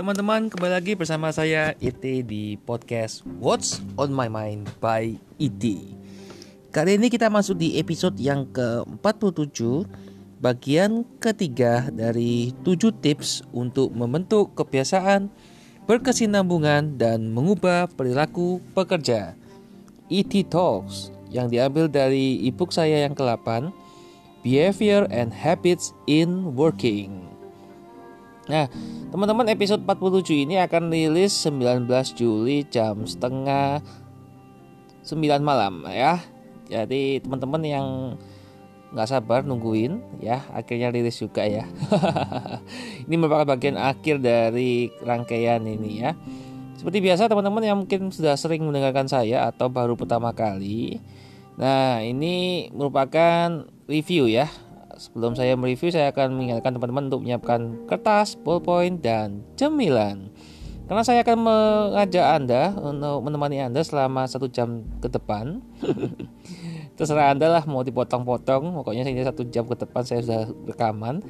Teman-teman, kembali lagi bersama saya IT di podcast What's on My Mind by IT. Kali ini kita masuk di episode yang ke-47 Bagian ketiga dari 7 tips untuk membentuk kebiasaan berkesinambungan dan mengubah perilaku pekerja IT Talks yang diambil dari ebook saya yang ke-8 Behavior and Habits in Working Nah, teman-teman episode 47 ini akan rilis 19 Juli jam setengah 9 malam ya. Jadi teman-teman yang nggak sabar nungguin ya akhirnya rilis juga ya. ini merupakan bagian akhir dari rangkaian ini ya. Seperti biasa teman-teman yang mungkin sudah sering mendengarkan saya atau baru pertama kali. Nah, ini merupakan review ya Sebelum saya mereview, saya akan mengingatkan teman-teman untuk menyiapkan kertas, ballpoint, dan cemilan. Karena saya akan mengajak Anda untuk menemani Anda selama satu jam ke depan. Terserah Anda lah mau dipotong-potong. Pokoknya ini satu jam ke depan saya sudah rekaman.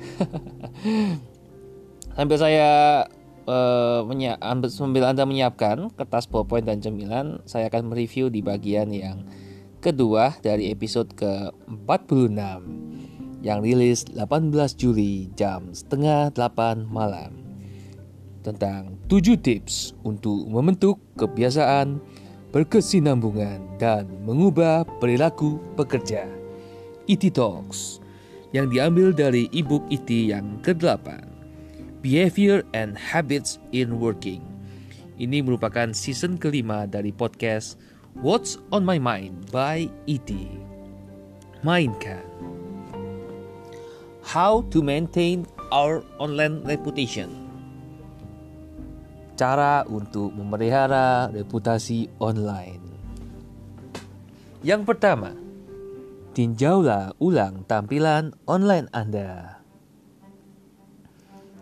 Sambil saya uh, sambil Anda menyiapkan kertas, ballpoint, dan cemilan, saya akan mereview di bagian yang kedua dari episode ke-46 yang rilis 18 Juli jam setengah 8 malam tentang 7 tips untuk membentuk kebiasaan berkesinambungan dan mengubah perilaku pekerja. IT Talks yang diambil dari ebook IT yang ke-8 Behavior and Habits in Working. Ini merupakan season kelima dari podcast What's on My Mind by IT. Mainkan. How to maintain our online reputation. Cara untuk memelihara reputasi online. Yang pertama, tinjaulah ulang tampilan online Anda.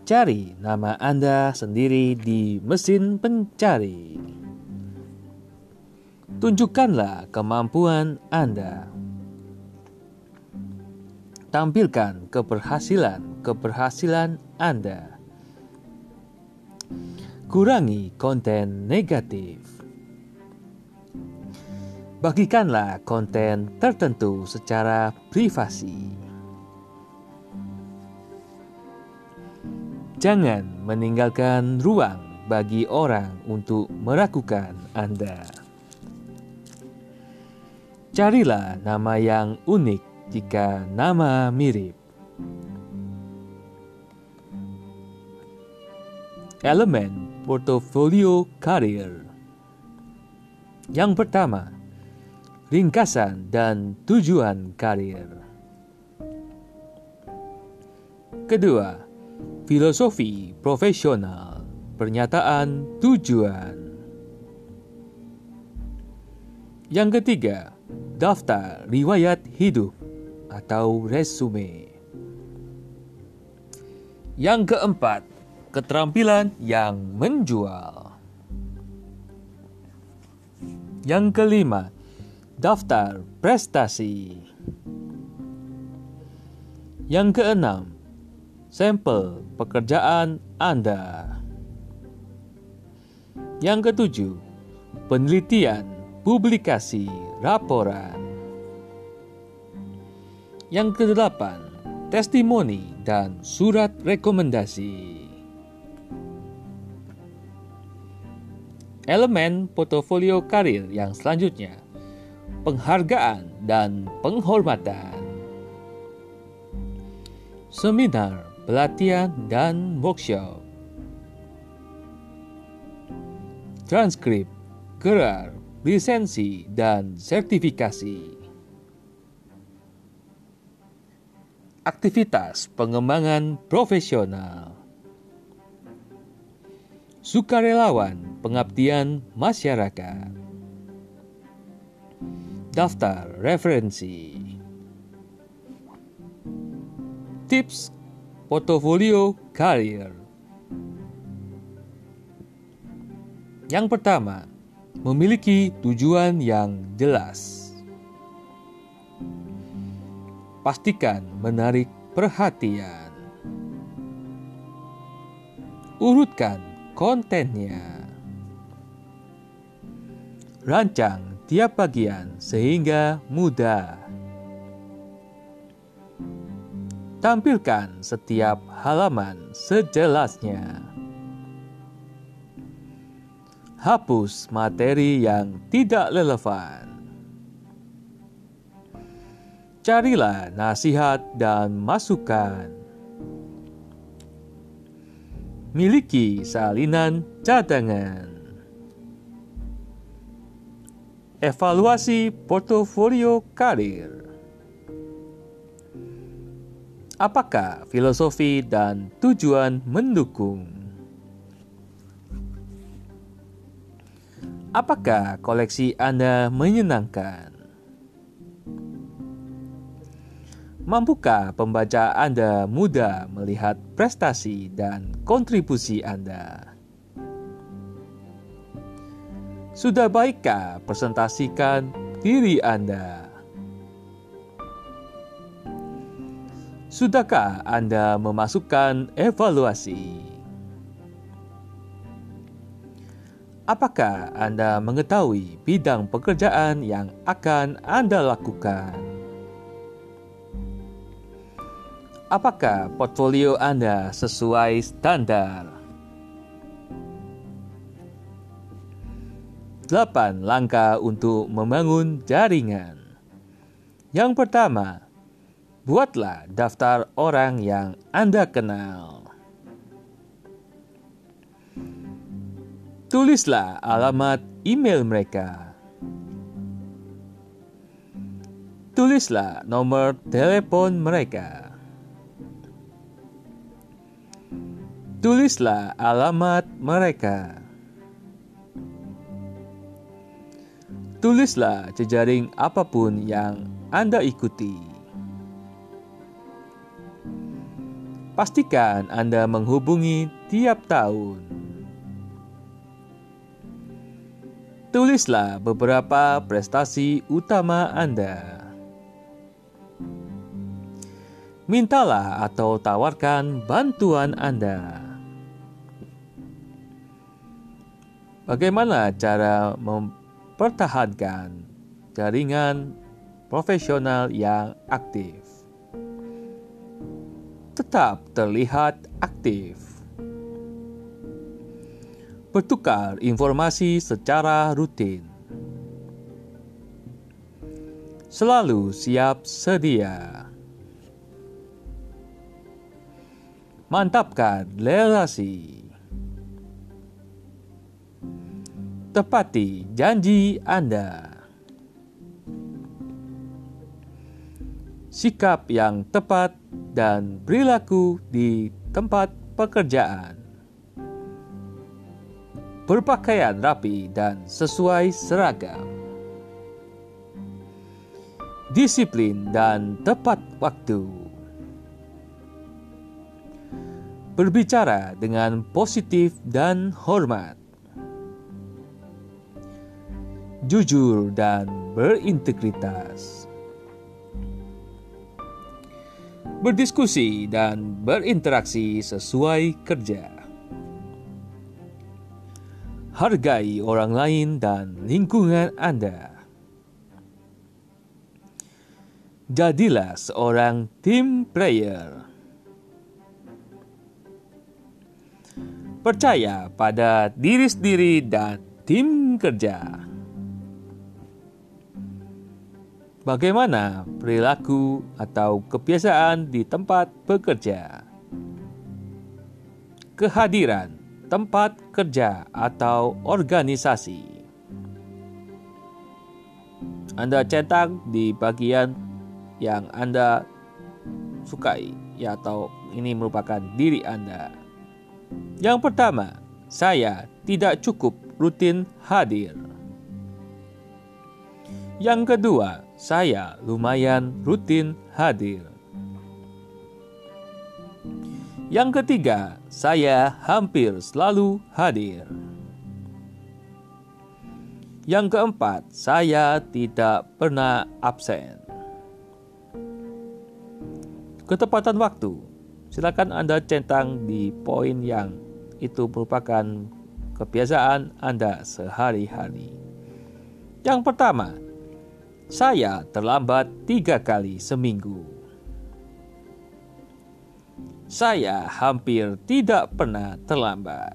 Cari nama Anda sendiri di mesin pencari. Tunjukkanlah kemampuan Anda Tampilkan keberhasilan-keberhasilan Anda. Kurangi konten negatif. Bagikanlah konten tertentu secara privasi. Jangan meninggalkan ruang bagi orang untuk meragukan Anda. Carilah nama yang unik jika nama mirip. Elemen portofolio karir. Yang pertama, ringkasan dan tujuan karir. Kedua, filosofi profesional, pernyataan tujuan. Yang ketiga, daftar riwayat hidup atau resume. Yang keempat, keterampilan yang menjual. Yang kelima, daftar prestasi. Yang keenam, sampel pekerjaan Anda. Yang ketujuh, penelitian, publikasi, laporan. Yang kedelapan, testimoni dan surat rekomendasi. Elemen portofolio karir yang selanjutnya, penghargaan dan penghormatan. Seminar, pelatihan, dan workshop. Transkrip, gerar, lisensi, dan sertifikasi. Aktivitas pengembangan profesional. Sukarelawan pengabdian masyarakat. Daftar referensi. Tips portofolio karir. Yang pertama, memiliki tujuan yang jelas. Pastikan menarik perhatian. Urutkan kontennya. Rancang tiap bagian sehingga mudah. Tampilkan setiap halaman sejelasnya. Hapus materi yang tidak relevan. Carilah nasihat dan masukan. Miliki salinan cadangan. Evaluasi portofolio karir. Apakah filosofi dan tujuan mendukung? Apakah koleksi Anda menyenangkan? Mampukah pembaca Anda mudah melihat prestasi dan kontribusi Anda? Sudah baikkah presentasikan diri Anda? Sudahkah Anda memasukkan evaluasi? Apakah Anda mengetahui bidang pekerjaan yang akan Anda lakukan? Apakah portfolio Anda sesuai standar? 8 langkah untuk membangun jaringan. Yang pertama, buatlah daftar orang yang Anda kenal. Tulislah alamat email mereka. Tulislah nomor telepon mereka. Tulislah alamat mereka. Tulislah jejaring apa pun yang Anda ikuti. Pastikan Anda menghubungi tiap tahun. Tulislah beberapa prestasi utama Anda. Mintalah atau tawarkan bantuan Anda. Bagaimana cara mempertahankan jaringan profesional yang aktif? Tetap terlihat aktif. Bertukar informasi secara rutin. Selalu siap sedia. Mantapkan relasi. Tepati janji Anda. Sikap yang tepat dan perilaku di tempat pekerjaan. Berpakaian rapi dan sesuai seragam. Disiplin dan tepat waktu. Berbicara dengan positif dan hormat jujur, dan berintegritas. Berdiskusi dan berinteraksi sesuai kerja. Hargai orang lain dan lingkungan Anda. Jadilah seorang tim player. Percaya pada diri sendiri dan tim kerja. Bagaimana perilaku atau kebiasaan di tempat bekerja? Kehadiran tempat kerja atau organisasi. Anda cetak di bagian yang Anda sukai, ya, atau ini merupakan diri Anda. Yang pertama, saya tidak cukup rutin hadir. Yang kedua, saya lumayan rutin hadir. Yang ketiga, saya hampir selalu hadir. Yang keempat, saya tidak pernah absen. Ketepatan waktu, silakan Anda centang di poin yang itu merupakan kebiasaan Anda sehari-hari. Yang pertama, saya terlambat tiga kali seminggu. Saya hampir tidak pernah terlambat.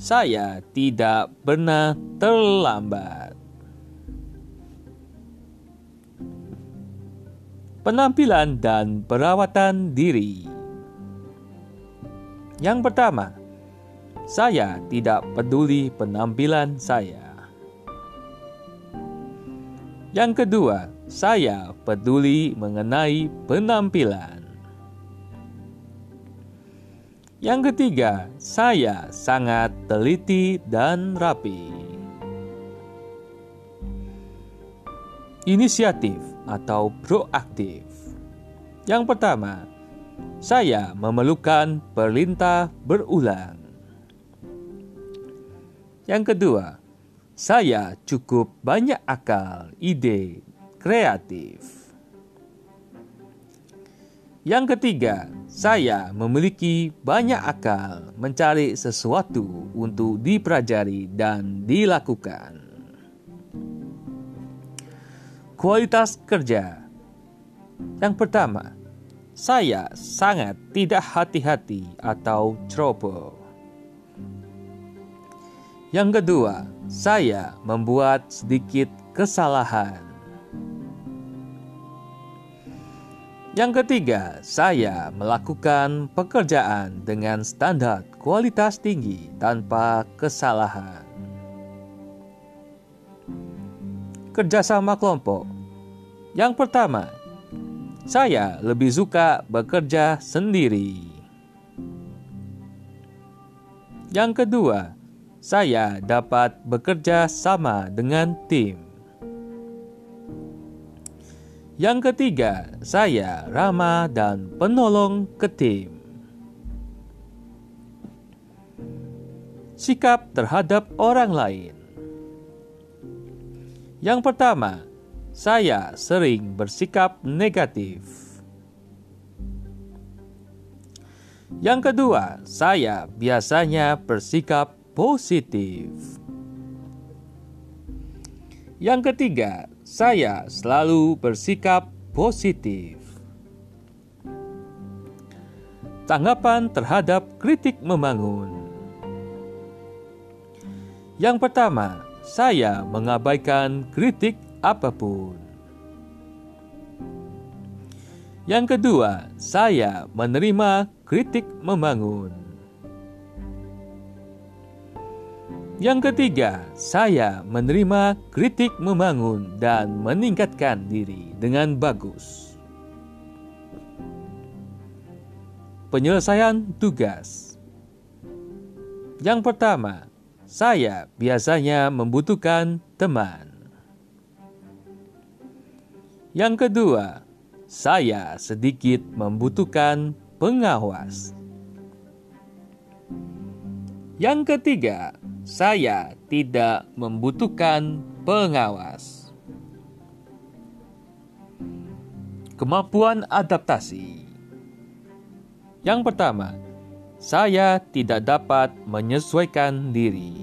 Saya tidak pernah terlambat. Penampilan dan perawatan diri. Yang pertama, saya tidak peduli penampilan saya. Yang kedua, saya peduli mengenai penampilan. Yang ketiga, saya sangat teliti dan rapi. Inisiatif atau proaktif. Yang pertama, saya memerlukan perintah berulang. Yang kedua, saya cukup banyak akal, ide, kreatif. Yang ketiga, saya memiliki banyak akal mencari sesuatu untuk dipelajari dan dilakukan. Kualitas kerja yang pertama, saya sangat tidak hati-hati atau ceroboh. Yang kedua, saya membuat sedikit kesalahan. Yang ketiga, saya melakukan pekerjaan dengan standar kualitas tinggi tanpa kesalahan. Kerjasama kelompok. Yang pertama, saya lebih suka bekerja sendiri. Yang kedua, saya dapat bekerja sama dengan tim. Yang ketiga, saya ramah dan penolong ke tim. Sikap terhadap orang lain. Yang pertama, saya sering bersikap negatif. Yang kedua, saya biasanya bersikap positif. Yang ketiga, saya selalu bersikap positif. Tanggapan terhadap kritik membangun. Yang pertama, saya mengabaikan kritik apa pun. Yang kedua, saya menerima kritik membangun. Yang ketiga, saya menerima kritik membangun dan meningkatkan diri dengan bagus. Penyelesaian tugas yang pertama, saya biasanya membutuhkan teman. Yang kedua, saya sedikit membutuhkan pengawas. Yang ketiga, saya tidak membutuhkan pengawas. Kemampuan adaptasi yang pertama, saya tidak dapat menyesuaikan diri.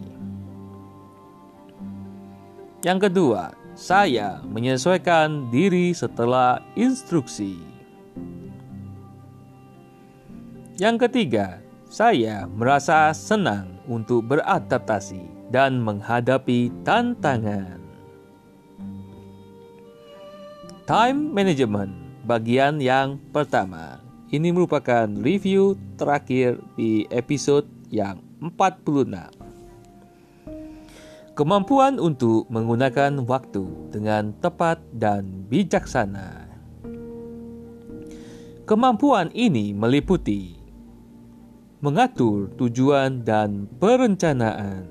Yang kedua, saya menyesuaikan diri setelah instruksi. Yang ketiga, saya merasa senang untuk beradaptasi dan menghadapi tantangan. Time management bagian yang pertama. Ini merupakan review terakhir di episode yang 46. Kemampuan untuk menggunakan waktu dengan tepat dan bijaksana. Kemampuan ini meliputi mengatur tujuan dan perencanaan,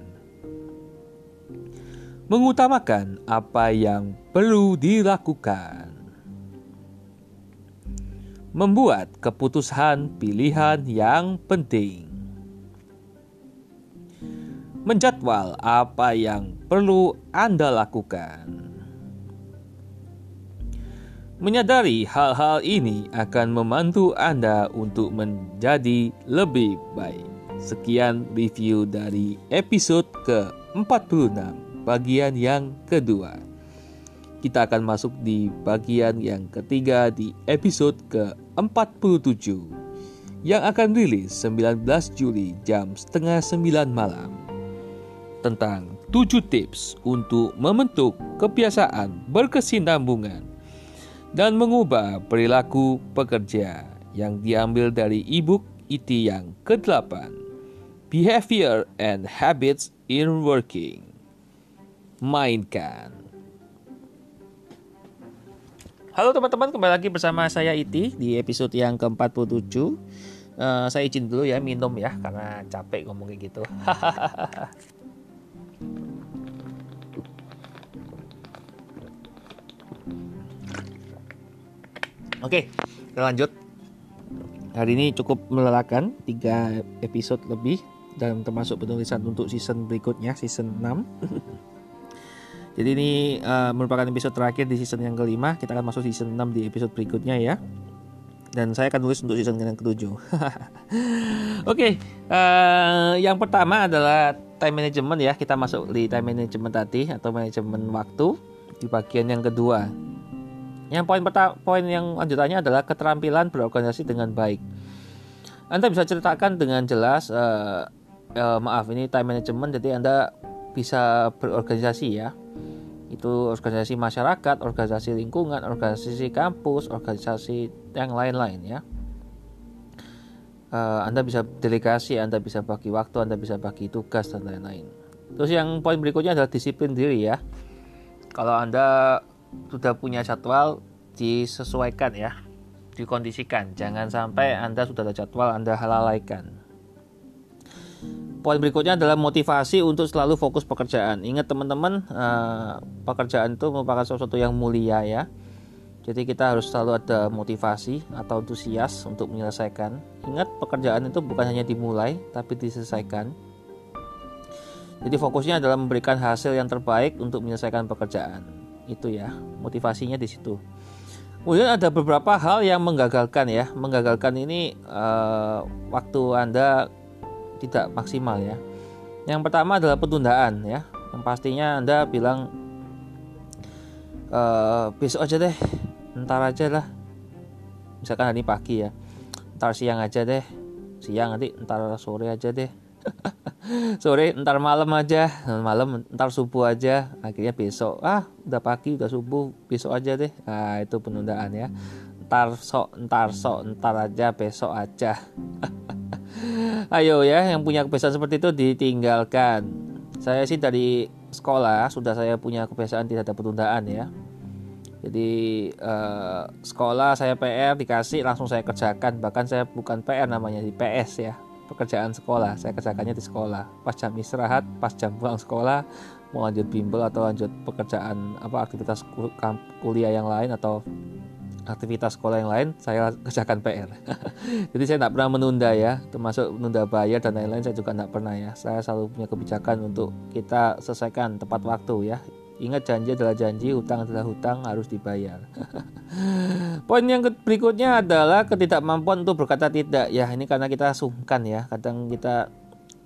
mengutamakan apa yang perlu dilakukan, membuat keputusan pilihan yang penting, menjadwal apa yang perlu Anda lakukan, Menyadari hal-hal ini akan membantu Anda untuk menjadi lebih baik. Sekian review dari episode ke-46 bagian yang kedua. Kita akan masuk di bagian yang ketiga di episode ke-47 yang akan rilis 19 Juli jam setengah 9 malam tentang 7 tips untuk membentuk kebiasaan berkesinambungan dan mengubah perilaku pekerja yang diambil dari ebook IT yang ke-8 Behavior and Habits in Working. Mainkan. Halo teman-teman, kembali lagi bersama saya Iti di episode yang ke-47 uh, Saya izin dulu ya minum ya, karena capek ngomong kayak gitu Oke, kita lanjut. Hari ini cukup melelahkan, 3 episode lebih dan termasuk penulisan untuk season berikutnya, season 6. Jadi ini uh, merupakan episode terakhir di season yang kelima. Kita akan masuk season 6 di episode berikutnya ya. Dan saya akan tulis untuk season yang ketujuh. Oke, okay, uh, eh, yang pertama adalah time management ya. Kita masuk di time management tadi atau manajemen waktu di bagian yang kedua. Yang poin pertama, poin yang lanjutannya adalah keterampilan berorganisasi dengan baik. Anda bisa ceritakan dengan jelas, uh, uh, maaf ini time management, jadi Anda bisa berorganisasi ya. Itu organisasi masyarakat, organisasi lingkungan, organisasi kampus, organisasi yang lain-lain ya. Uh, anda bisa delegasi, Anda bisa bagi waktu, Anda bisa bagi tugas dan lain-lain. Terus yang poin berikutnya adalah disiplin diri ya. Kalau Anda sudah punya jadwal disesuaikan ya. Dikondisikan. Jangan sampai anda sudah ada jadwal anda halalaikan. Poin berikutnya adalah motivasi untuk selalu fokus pekerjaan. Ingat teman-teman uh, pekerjaan itu merupakan sesuatu yang mulia ya. Jadi kita harus selalu ada motivasi atau antusias untuk menyelesaikan. Ingat pekerjaan itu bukan hanya dimulai tapi diselesaikan. Jadi fokusnya adalah memberikan hasil yang terbaik untuk menyelesaikan pekerjaan itu ya motivasinya di situ Kemudian ada beberapa hal yang menggagalkan ya. Menggagalkan ini uh, waktu Anda tidak maksimal ya. Yang pertama adalah penundaan ya. Yang pastinya Anda bilang uh, besok aja deh, ntar aja lah. Misalkan hari pagi ya, ntar siang aja deh, siang nanti ntar sore aja deh. sore ntar malam aja. Malam ntar subuh aja. Akhirnya besok ah udah pagi udah subuh. Besok aja deh. Nah itu penundaan ya. Ntar sok ntar sok ntar aja besok aja. Ayo ya yang punya kebiasaan seperti itu ditinggalkan. Saya sih dari sekolah sudah saya punya kebiasaan tidak ada penundaan ya. Jadi eh, sekolah saya PR dikasih langsung saya kerjakan. Bahkan saya bukan PR namanya di PS ya pekerjaan sekolah. Saya kerjakannya di sekolah. Pas jam istirahat pas jam pulang sekolah mau lanjut bimbel atau lanjut pekerjaan apa aktivitas kuliah yang lain atau aktivitas sekolah yang lain saya kerjakan PR jadi saya tidak pernah menunda ya termasuk menunda bayar dan lain-lain saya juga tidak pernah ya. Saya selalu punya kebijakan untuk kita selesaikan tepat waktu ya Ingat janji adalah janji, hutang adalah hutang, harus dibayar. Poin yang berikutnya adalah ketidakmampuan untuk berkata tidak. Ya, ini karena kita sungkan ya. Kadang kita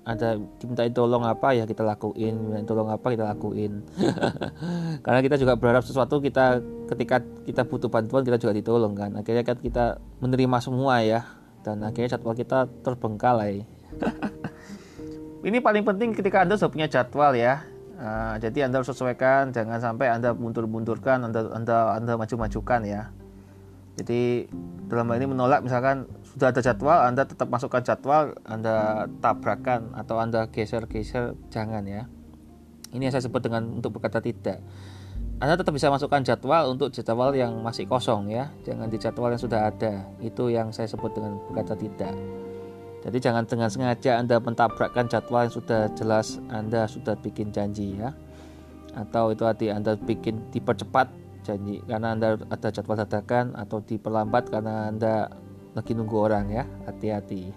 ada diminta tolong apa ya kita lakuin, diminta tolong apa kita lakuin. karena kita juga berharap sesuatu kita ketika kita butuh bantuan kita juga ditolong kan. Akhirnya kan kita menerima semua ya. Dan akhirnya jadwal kita terbengkalai. ini paling penting ketika Anda sudah punya jadwal ya Uh, jadi Anda harus sesuaikan, jangan sampai Anda mundur-mundurkan, Anda Anda Anda maju-majukan ya. Jadi dalam hal ini menolak misalkan sudah ada jadwal, Anda tetap masukkan jadwal, Anda tabrakan atau Anda geser-geser, jangan ya. Ini yang saya sebut dengan untuk berkata tidak. Anda tetap bisa masukkan jadwal untuk jadwal yang masih kosong ya, jangan di jadwal yang sudah ada. Itu yang saya sebut dengan berkata tidak. Jadi jangan dengan sengaja Anda mentabrakkan jadwal yang sudah jelas Anda sudah bikin janji ya. Atau itu hati Anda bikin dipercepat janji karena Anda ada jadwal dadakan atau diperlambat karena Anda lagi nunggu orang ya. Hati-hati.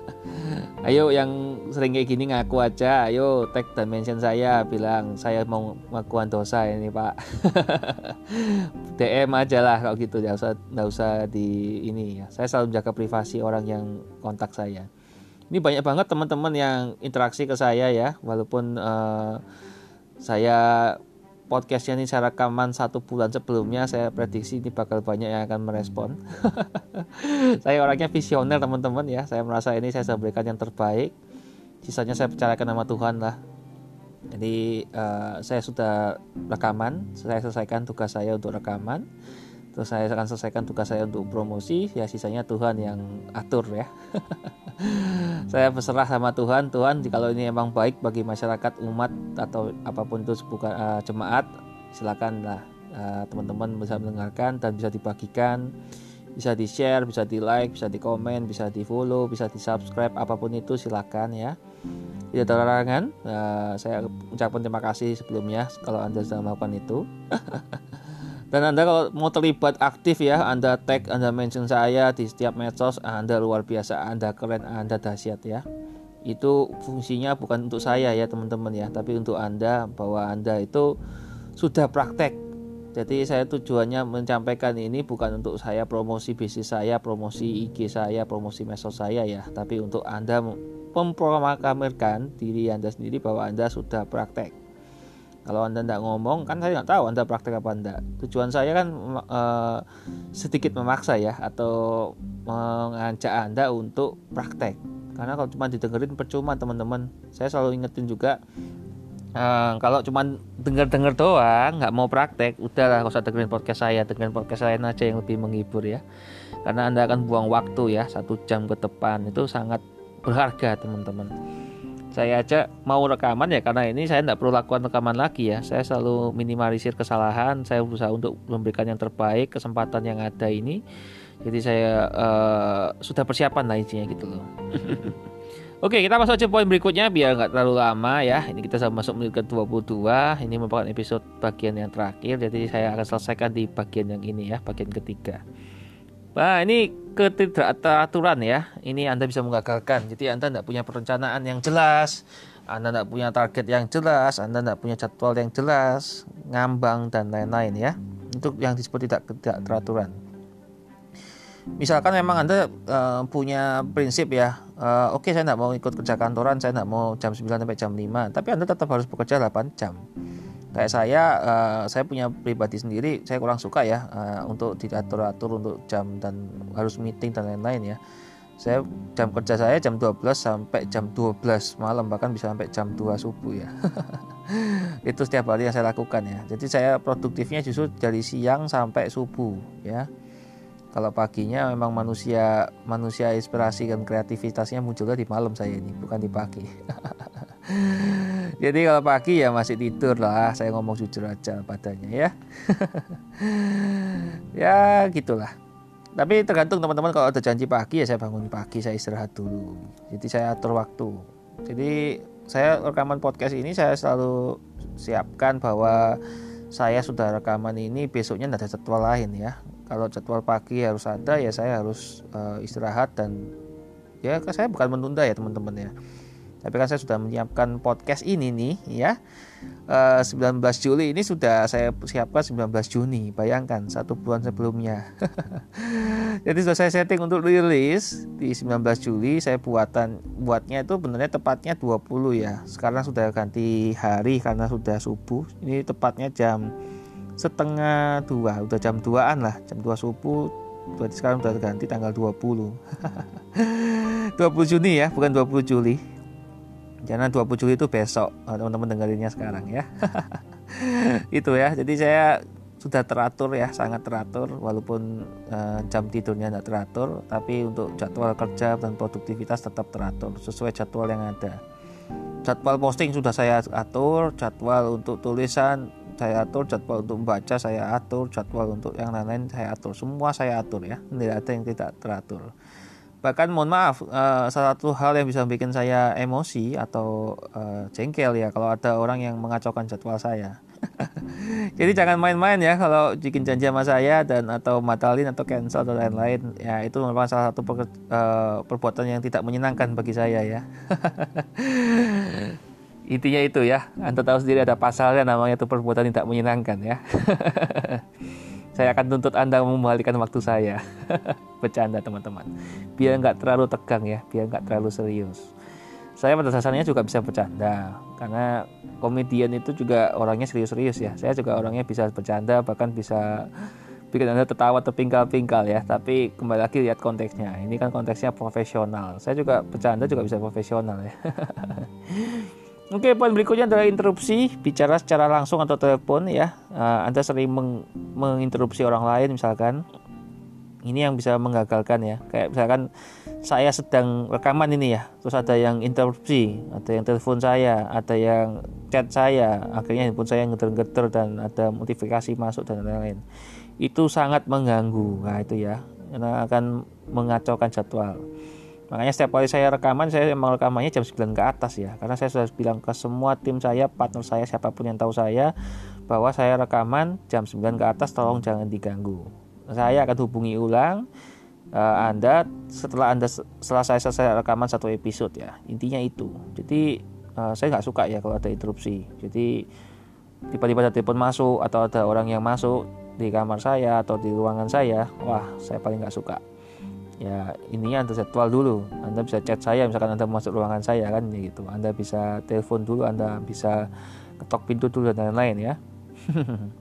ayo yang sering kayak gini ngaku aja. Ayo tag dan mention saya bilang saya mau ngakuan dosa ini, Pak. DM aja lah kalau gitu nggak usah nggak usah di ini ya saya selalu jaga privasi orang yang kontak saya ini banyak banget teman-teman yang interaksi ke saya ya walaupun uh, saya podcastnya ini saya rekaman satu bulan sebelumnya saya prediksi ini bakal banyak yang akan merespon. Saya orangnya visioner teman-teman ya. Saya merasa ini saya sudah yang terbaik. Sisanya saya percayakan nama Tuhan lah. Jadi uh, saya sudah rekaman saya selesaikan tugas saya untuk rekaman terus saya akan selesaikan tugas saya untuk promosi ya sisanya Tuhan yang atur ya. Saya berserah sama Tuhan. Tuhan kalau ini emang baik bagi masyarakat umat atau apa pun itu bukan uh, jemaat silakanlah uh, teman-teman bisa mendengarkan dan bisa dibagikan. Bisa di share bisa di like bisa di komen bisa di follow bisa di subscribe apa pun itu silakan ya. Tidak terlarangan uh, saya ucapkan terima kasih sebelumnya kalau anda sudah melakukan itu dan anda kalau mau terlibat aktif ya anda tag anda mention saya di setiap medsos anda luar biasa anda keren anda dahsyat ya itu fungsinya bukan untuk saya ya teman-teman ya tapi untuk anda bahwa anda itu sudah praktek jadi saya tujuannya menyampaikan ini bukan untuk saya promosi bisnis saya, promosi IG saya, promosi medsos saya ya, tapi untuk Anda memproklamirkan diri Anda sendiri bahwa Anda sudah praktek. Kalau Anda tidak ngomong, kan saya nggak tahu Anda praktek apa Anda. Tujuan saya kan uh, sedikit memaksa ya, atau mengajak Anda untuk praktek. Karena kalau cuma didengerin percuma teman-teman. Saya selalu ingetin juga, uh, kalau cuma denger-denger doang, nggak mau praktek, udahlah nggak usah dengerin podcast saya, dengerin podcast lain aja yang lebih menghibur ya. Karena Anda akan buang waktu ya, satu jam ke depan itu sangat berharga teman-teman saya aja mau rekaman ya karena ini saya tidak perlu lakukan rekaman lagi ya. Saya selalu minimalisir kesalahan saya berusaha untuk memberikan yang terbaik kesempatan yang ada ini. Jadi saya uh, sudah persiapan lah intinya gitu loh. Oke kita masuk aja poin berikutnya biar nggak terlalu lama ya. Ini kita sudah masuk menit ke 22 Ini merupakan episode bagian yang terakhir. Jadi saya akan selesaikan di bagian yang ini ya Bagian ketiga. Nah ini ketidakteraturan ya. Ini Anda bisa mengagalkan jadi Anda tidak punya perencanaan yang jelas Anda tidak punya target yang jelas Anda tidak punya jadwal yang jelas ngambang dan lain-lain ya. Itu yang disebut tidak tidak teraturan misalkan memang Anda uh, punya prinsip ya uh, oke okay, saya tidak mau ikut kerja kantoran saya tidak mau jam 9 sampai jam 5 tapi Anda tetap harus bekerja 8 jam kayak saya uh, saya punya pribadi sendiri saya kurang suka ya uh, untuk diatur-atur untuk jam dan harus meeting dan lain-lain ya. Saya jam kerja saya jam 12 sampai jam 12 malam bahkan bisa sampai jam 2 subuh ya. Itu setiap hari yang saya lakukan ya. Jadi saya produktifnya justru dari siang sampai subuh ya. Kalau paginya memang manusia manusia inspirasi dan kreativitasnya munculnya di malam saya ini bukan di pagi jadi kalau pagi ya masih tidur lah. Saya ngomong jujur aja padanya ya. Ya gitulah. Tapi tergantung teman-teman kalau ada janji pagi ya saya bangun pagi saya istirahat dulu. Jadi saya atur waktu. Jadi saya rekaman podcast ini saya selalu siapkan bahwa saya sudah rekaman ini besoknya ada jadwal lain ya. Kalau jadwal pagi harus ada ya saya harus uh, istirahat dan ya saya bukan menunda ya teman-teman ya tapi kan saya sudah menyiapkan podcast ini nih ya. Uh, eh, 19 Juli ini sudah saya siapkan 19 Juni bayangkan satu bulan sebelumnya. Jadi sudah saya setting untuk rilis di 19 Juli saya buatan buatnya itu benernya tepatnya 20 ya. Sekarang sudah ganti hari karena sudah subuh. Ini tepatnya jam setengah dua udah jam 2an lah jam 2 subuh. Berarti sekarang udah ganti tanggal 20 20 Juni ya bukan 20 Juli karena 20 Juli itu besok. Ah, teman-teman dengerinnya sekarang ya. Itu ya jadi saya sudah teratur ya sangat teratur. Walaupun uh, jam tidurnya tidak teratur tapi untuk jadwal kerja dan produktivitas tetap teratur sesuai jadwal yang ada. Jadwal posting sudah saya atur jadwal untuk tulisan saya atur jadwal untuk membaca saya atur jadwal untuk yang lain-lain saya atur. Semua saya atur ya tidak ada yang tidak teratur bahkan mohon maaf uh, salah satu hal yang bisa bikin saya emosi atau uh, jengkel ya kalau ada orang yang mengacaukan jadwal saya. Jadi jangan main-main ya kalau bikin janji sama saya dan atau matalin atau cancel atau lain-lain. Ya itu merupakan salah satu per, uh, perbuatan yang tidak menyenangkan bagi saya ya. Intinya itu ya. Anda tahu sendiri ada pasalnya namanya itu perbuatan tidak menyenangkan ya saya akan tuntut Anda membalikkan waktu saya. Bercanda teman-teman. Biar nggak terlalu tegang ya, biar nggak terlalu serius. Saya pada dasarnya juga bisa bercanda karena komedian itu juga orangnya serius-serius ya. Saya juga orangnya bisa bercanda bahkan bisa bikin anda tertawa terpingkal-pingkal ya tapi kembali lagi lihat konteksnya ini kan konteksnya profesional saya juga bercanda juga bisa profesional ya Oke, poin berikutnya adalah interupsi, bicara secara langsung atau telepon ya. Uh, anda sering meng menginterupsi orang lain misalkan. Ini yang bisa menggagalkan ya. Kayak misalkan saya sedang rekaman ini ya, terus ada yang interupsi, ada yang telepon saya, ada yang chat saya, akhirnya handphone saya ngeter-ngeter dan ada notifikasi masuk dan lain-lain. Itu sangat mengganggu. Nah itu ya. Karena akan mengacaukan jadwal makanya setiap kali saya rekaman saya emang rekamannya jam 9 ke atas ya. Karena saya sudah bilang ke semua tim saya partner saya siapa pun yang tahu saya bahwa saya rekaman jam 9 ke atas tolong jangan diganggu. Saya akan hubungi ulang uh, Anda setelah Anda selesai selesai rekaman satu episode ya. Intinya itu. Jadi uh, saya nggak suka ya kalau ada interupsi. Jadi tiba-tiba ada telepon masuk atau ada orang yang masuk di kamar saya atau di ruangan saya wah saya paling nggak suka ya ini anda jadwal dulu. Anda bisa chat saya misalkan anda masuk ruangan saya kan gitu. Anda bisa telepon dulu anda bisa ketok pintu dulu dan lain-lain ya.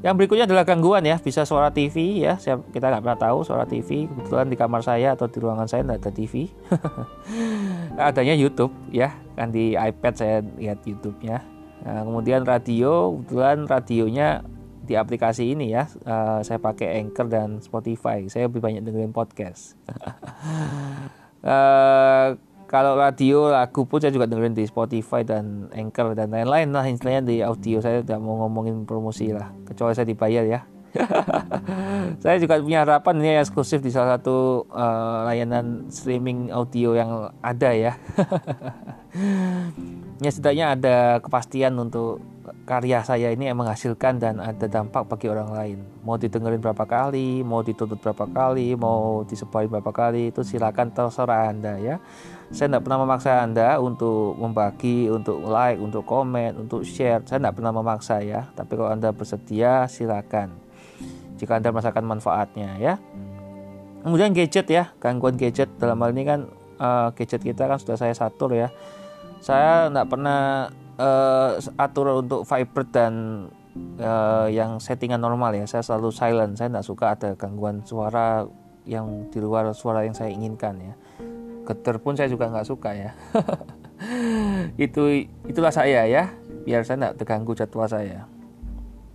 Yang berikutnya adalah gangguan ya. Bisa suara TV ya. Saya, kita nggak pernah tahu suara TV kebetulan di kamar saya atau di ruangan saya tidak ada TV adanya YouTube ya. Kan di iPad saya lihat YouTube-nya. Nah, kemudian radio. Kebetulan radionya di aplikasi ini ya. Uh, saya pakai Anchor dan Spotify. Saya lebih banyak dengerin podcast. Uh, kalau radio lagu pun saya juga dengerin di Spotify dan Anchor dan lain-lain lah. Istilahnya di audio saya tidak mau ngomongin promosi lah. Kecuali saya dibayar ya. Saya juga punya harapan ini eksklusif di salah satu uh, layanan streaming audio yang ada ya ya setidaknya ada kepastian untuk karya saya ini yang menghasilkan dan ada dampak bagi orang lain. Mau didengerin berapa kali, mau dituntut berapa kali, mau disebarin berapa kali, itu silakan terserah Anda ya. Saya tidak pernah memaksa Anda untuk membagi, untuk like, untuk komen, untuk share. Saya tidak pernah memaksa ya. Tapi kalau Anda bersedia, silakan. Jika Anda merasakan manfaatnya ya. Kemudian gadget ya, gangguan gadget dalam hal ini kan uh, gadget kita kan sudah saya satur ya. Saya tidak pernah uh, atur untuk vibrate dan uh, yang settingan normal ya. Saya selalu silent. Saya tidak suka ada gangguan suara yang di luar suara yang saya inginkan ya. Getar pun saya juga nggak suka ya. Itu itulah saya ya. Biar saya tidak terganggu jadwal saya.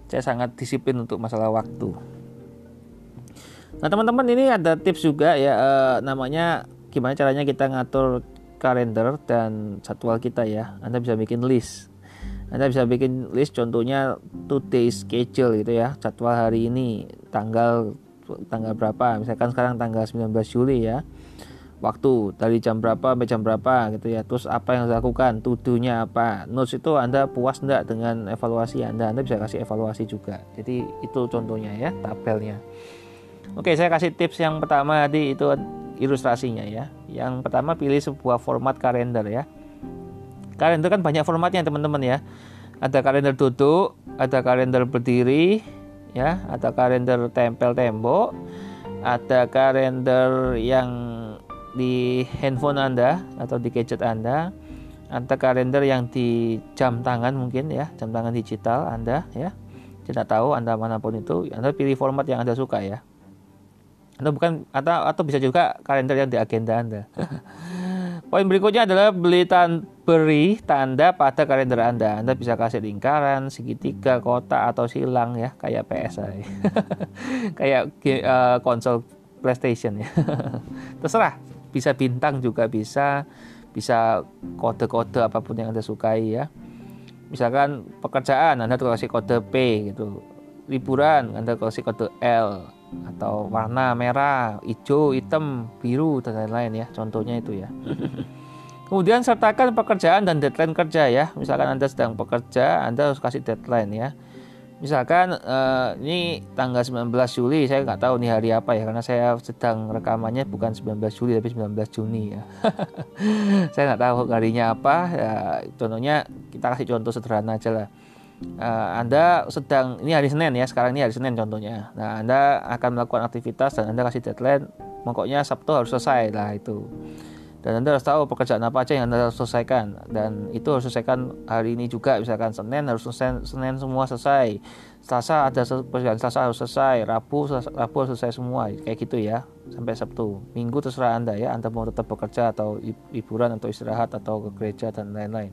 Saya sangat disiplin untuk masalah waktu. Nah teman-teman ini ada tips juga ya uh, namanya gimana caranya kita ngatur kalender dan jadwal kita ya. Anda bisa bikin list. Anda bisa bikin list contohnya today schedule gitu ya. Jadwal hari ini tanggal tanggal berapa? Misalkan sekarang tanggal 19 Juli ya. Waktu dari jam berapa sampai jam berapa gitu ya. Terus apa yang dilakukan? Tuduhnya apa? Notes itu Anda puas enggak dengan evaluasi Anda? Anda bisa kasih evaluasi juga. Jadi itu contohnya ya, tabelnya. Oke, saya kasih tips yang pertama tadi itu ilustrasinya ya. Yang pertama pilih sebuah format kalender ya. Kalender kan banyak formatnya teman-teman ya. Ada kalender duduk, ada kalender berdiri, ya, ada kalender tempel tembok, ada kalender yang di handphone Anda atau di gadget Anda, ada kalender yang di jam tangan mungkin ya, jam tangan digital Anda ya. Tidak tahu Anda mana pun itu, Anda pilih format yang Anda suka ya atau bukan atau atau bisa juga kalender yang di agenda Anda. Poin berikutnya adalah beli tan beri tanda pada kalender Anda. Anda bisa kasih lingkaran, segitiga, kotak atau silang ya, kayak PSI. kayak uh, konsol PlayStation ya. Terserah, bisa bintang juga bisa, bisa kode-kode apa pun yang Anda sukai ya. Misalkan pekerjaan Anda kasih kode P gitu. Liburan Anda kasih kode L atau warna merah, hijau, hitam, biru dan lain-lain ya. Contohnya itu ya. Kemudian sertakan pekerjaan dan deadline kerja ya. Misalkan Anda sedang bekerja, Anda harus kasih deadline ya. Misalkan uh, ini tanggal 19 Juli, saya nggak tahu nih hari apa ya karena saya sedang rekamannya bukan 19 Juli tapi 19 Juni ya. saya nggak tahu harinya apa. Ya, contohnya kita kasih contoh sederhana aja lah uh, Anda sedang ini hari Senin ya, sekarang ini hari Senin contohnya. Nah, Anda akan melakukan aktivitas dan Anda kasih deadline, pokoknya Sabtu harus selesai lah itu. Dan Anda harus tahu pekerjaan apa aja yang Anda harus selesaikan dan itu harus selesaikan hari ini juga misalkan Senin harus selesai, Senin semua selesai. Selasa ada pekerjaan Selasa harus selesai, Rabu Rabu harus selesai semua kayak gitu ya sampai Sabtu. Minggu terserah Anda ya, Anda mau tetap bekerja atau hiburan atau istirahat atau ke gereja dan lain-lain.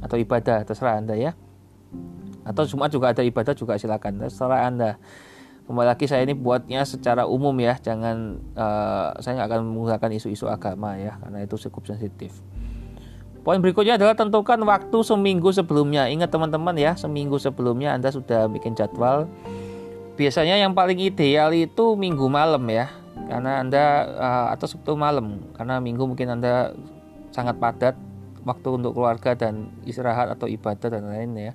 Atau ibadah terserah Anda ya atau Jumat juga ada ibadah juga silakan. Terserah anda. Kembali lagi saya ini buatnya secara umum ya. Jangan uh, saya nggak akan menggunakan isu-isu agama ya karena itu cukup sensitif. Poin berikutnya adalah tentukan waktu seminggu sebelumnya. Ingat teman-teman ya, seminggu sebelumnya Anda sudah bikin jadwal. Biasanya yang paling ideal itu minggu malam ya, karena Anda uh, atau Sabtu malam, karena minggu mungkin Anda sangat padat waktu untuk keluarga dan istirahat atau ibadah dan lain ya.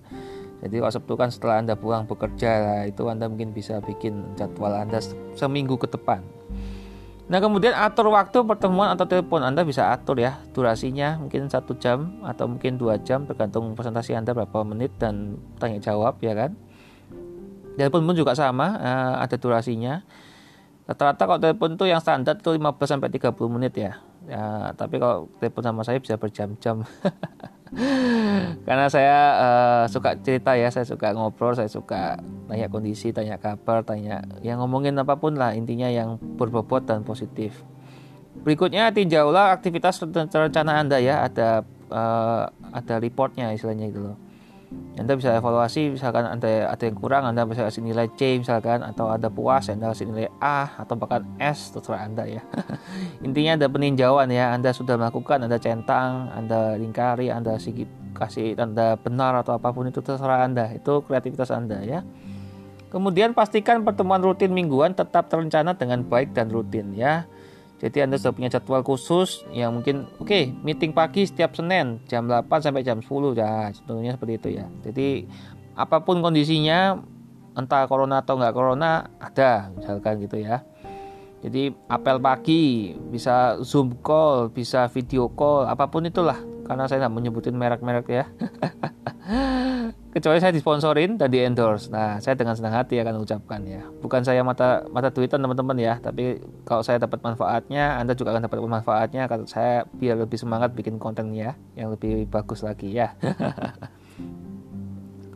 Jadi kalau Sabtu kan setelah Anda pulang bekerja lah, itu Anda mungkin bisa bikin jadwal Anda seminggu ke depan. Nah kemudian atur waktu pertemuan atau telepon Anda bisa atur ya durasinya mungkin satu jam atau mungkin dua jam tergantung presentasi Anda berapa menit dan tanya jawab ya kan. Telepon pun juga sama uh, ada durasinya. Rata-rata kalau telepon itu yang standar itu 15 sampai 30 menit ya. Ya, tapi kalau telepon sama saya bisa berjam-jam. karena saya uh, suka cerita ya saya suka ngobrol saya suka tanya kondisi tanya kabar tanya yang ngomongin apa pun lah intinya yang berbobot dan positif. Berikutnya tinjaulah aktivitas rencana anda ya ada uh, ada reportnya istilahnya itu loh anda bisa evaluasi misalkan Anda ada yang kurang Anda bisa kasih nilai C misalkan atau ada puas Anda kasih nilai A atau bahkan S terserah Anda ya. Intinya ada peninjauan ya Anda sudah melakukan Anda centang Anda lingkari Anda kasih tanda benar atau apa pun itu terserah Anda itu kreativitas Anda ya. Kemudian pastikan pertemuan rutin mingguan tetap terencana dengan baik dan rutin ya jadi Anda sudah punya jadwal khusus yang mungkin oke okay, meeting pagi setiap Senin jam 8 sampai jam 10 ya contohnya seperti itu ya. Jadi apa pun kondisinya entah corona atau nggak corona ada misalkan gitu ya. Jadi apel pagi bisa zoom call, bisa video call, apa pun itulah karena saya nggak menyebutin merek-merek ya. kecuali saya disponsorin dan di endorse. Nah, saya dengan senang hati akan ucapkan ya. Bukan saya mata mata duitan teman-teman ya, tapi kalau saya dapat manfaatnya, Anda juga akan dapat manfaatnya kalau saya biar lebih semangat bikin kontennya yang lebih bagus lagi ya.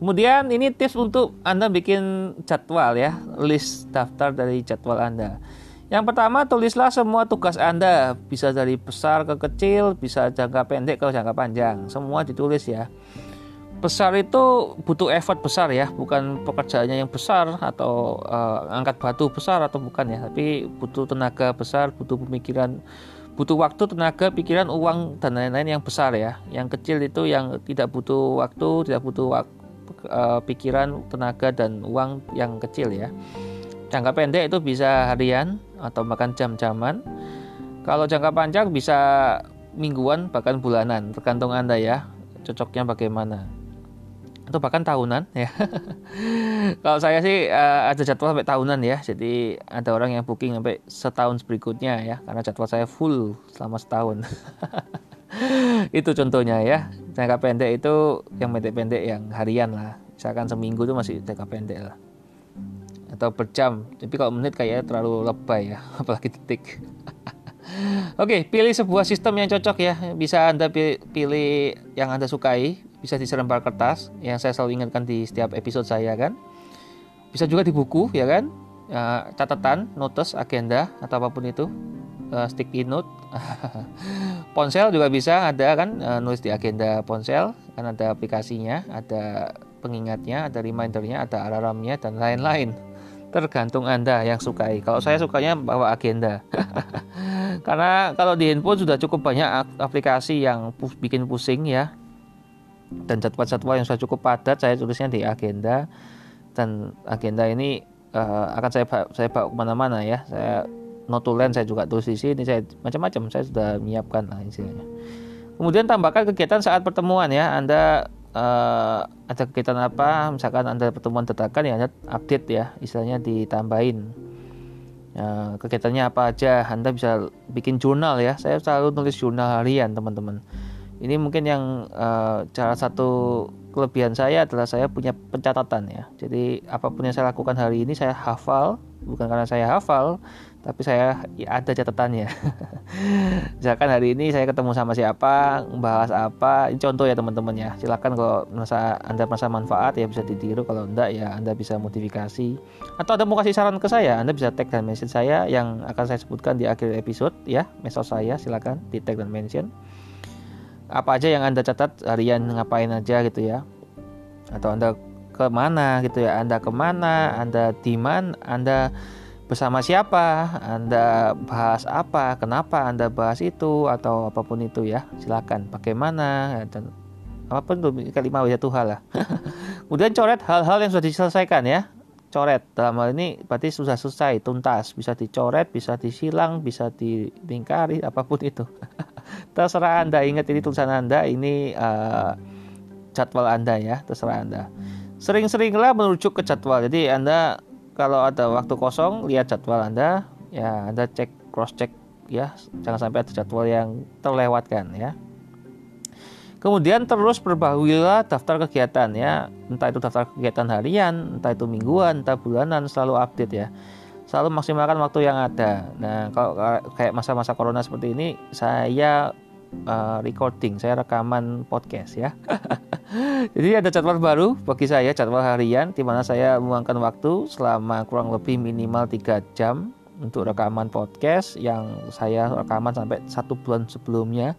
Kemudian ini tips untuk Anda bikin jadwal ya, list daftar dari jadwal Anda. Yang pertama tulislah semua tugas Anda, bisa dari besar ke kecil, bisa jangka pendek ke jangka panjang, semua ditulis ya besar itu butuh effort besar ya, bukan pekerjaannya yang besar atau uh, angkat batu besar atau bukan ya, tapi butuh tenaga besar, butuh pemikiran, butuh waktu, tenaga, pikiran, uang dan lain-lain yang besar ya. Yang kecil itu yang tidak butuh waktu, tidak butuh waktu, uh, pikiran, tenaga dan uang yang kecil ya. Jangka pendek itu bisa harian atau bahkan jam-jaman. Kalau jangka panjang bisa mingguan bahkan bulanan, tergantung Anda ya cocoknya bagaimana atau bahkan tahunan ya. Kalau saya sih uh, ada jadwal sampai tahunan ya. Jadi ada orang yang booking sampai setahun berikutnya ya karena jadwal saya full selama setahun. itu contohnya ya. Jangka pendek itu yang pendek-pendek yang harian lah. Misalkan seminggu itu masih jangka pendek lah. Atau per jam. Tapi kalau menit kayaknya terlalu lebay ya, apalagi detik. Oke, pilih sebuah sistem yang cocok ya. Bisa Anda pilih yang Anda sukai bisa di selembar kertas yang saya selalu ingatkan di setiap episode saya kan. Bisa juga di buku ya kan. Uh, catatan notes agenda atau apa pun itu. Uh, sticky note. Ponsel juga bisa ada kan. Uh, nulis di agenda ponsel kan ada aplikasinya ada pengingatnya ada remindernya ada alarmnya dan lain-lain. Tergantung anda yang sukai. Kalau saya sukanya bawa agenda. Karena kalau di handphone sudah cukup banyak aplikasi yang bikin pusing ya dan jadwal-jadwal yang sudah cukup padat saya tulisnya di agenda. Dan agenda ini uh, akan saya saya bawa ke mana-mana ya. Saya notulen saya juga tulis di sini. Saya macam-macam saya sudah menyiapkan lah istilahnya kemudian tambahkan kegiatan saat pertemuan ya. Anda uh, ada kegiatan apa? Misalkan anda pertemuan dadakan ya anda update ya. Istilahnya ditambahin. Uh, kegiatannya apa aja? Anda bisa bikin jurnal ya. Saya selalu nulis jurnal harian teman-teman ini mungkin yang uh, satu kelebihan saya adalah saya punya pencatatan ya. Jadi apa pun yang saya lakukan hari ini saya hafal, bukan karena saya hafal, tapi saya ya ada catatannya. Misalkan hari ini saya ketemu sama siapa, membahas apa, ini contoh ya teman-teman ya. Silakan kalau merasa Anda merasa manfaat ya bisa ditiru, kalau enggak ya Anda bisa modifikasi. Atau Anda mau kasih saran ke saya, Anda bisa tag dan mention saya yang akan saya sebutkan di akhir episode ya, mesos saya silakan di tag dan mention apa aja yang anda catat harian ngapain aja gitu ya? Atau anda ke mana gitu ya? Anda ke mana? Anda di mana anda bersama siapa? Anda bahas apa? Kenapa anda bahas itu? Atau apa pun itu ya silakan. Bagaimana? Dan apa pun itu kalimat wajah Tuhan lah. Kemudian coret hal-hal yang sudah diselesaikan ya coret dalam hal ini berarti sudah selesai tuntas. Bisa dicoret bisa disilang bisa dilingkari apa pun itu. Terserah anda. Ingat ini tulisan anda ini uh, jadwal anda ya terserah anda. Sering-seringlah merujuk ke jadwal. Jadi anda kalau ada waktu kosong lihat jadwal anda. Ya anda cek cross check ya. Jangan sampai ada jadwal yang terlewatkan ya Kemudian terus perbahululah daftar kegiatan ya, entah itu daftar kegiatan harian, entah itu mingguan, entah bulanan, selalu update ya. Selalu maksimalkan waktu yang ada. Nah, kalau kayak masa-masa corona seperti ini, saya uh, recording, saya rekaman podcast ya. Jadi ada jadwal baru bagi saya, jadwal harian, di mana saya meluangkan waktu selama kurang lebih minimal 3 jam untuk rekaman podcast yang saya rekaman sampai satu bulan sebelumnya.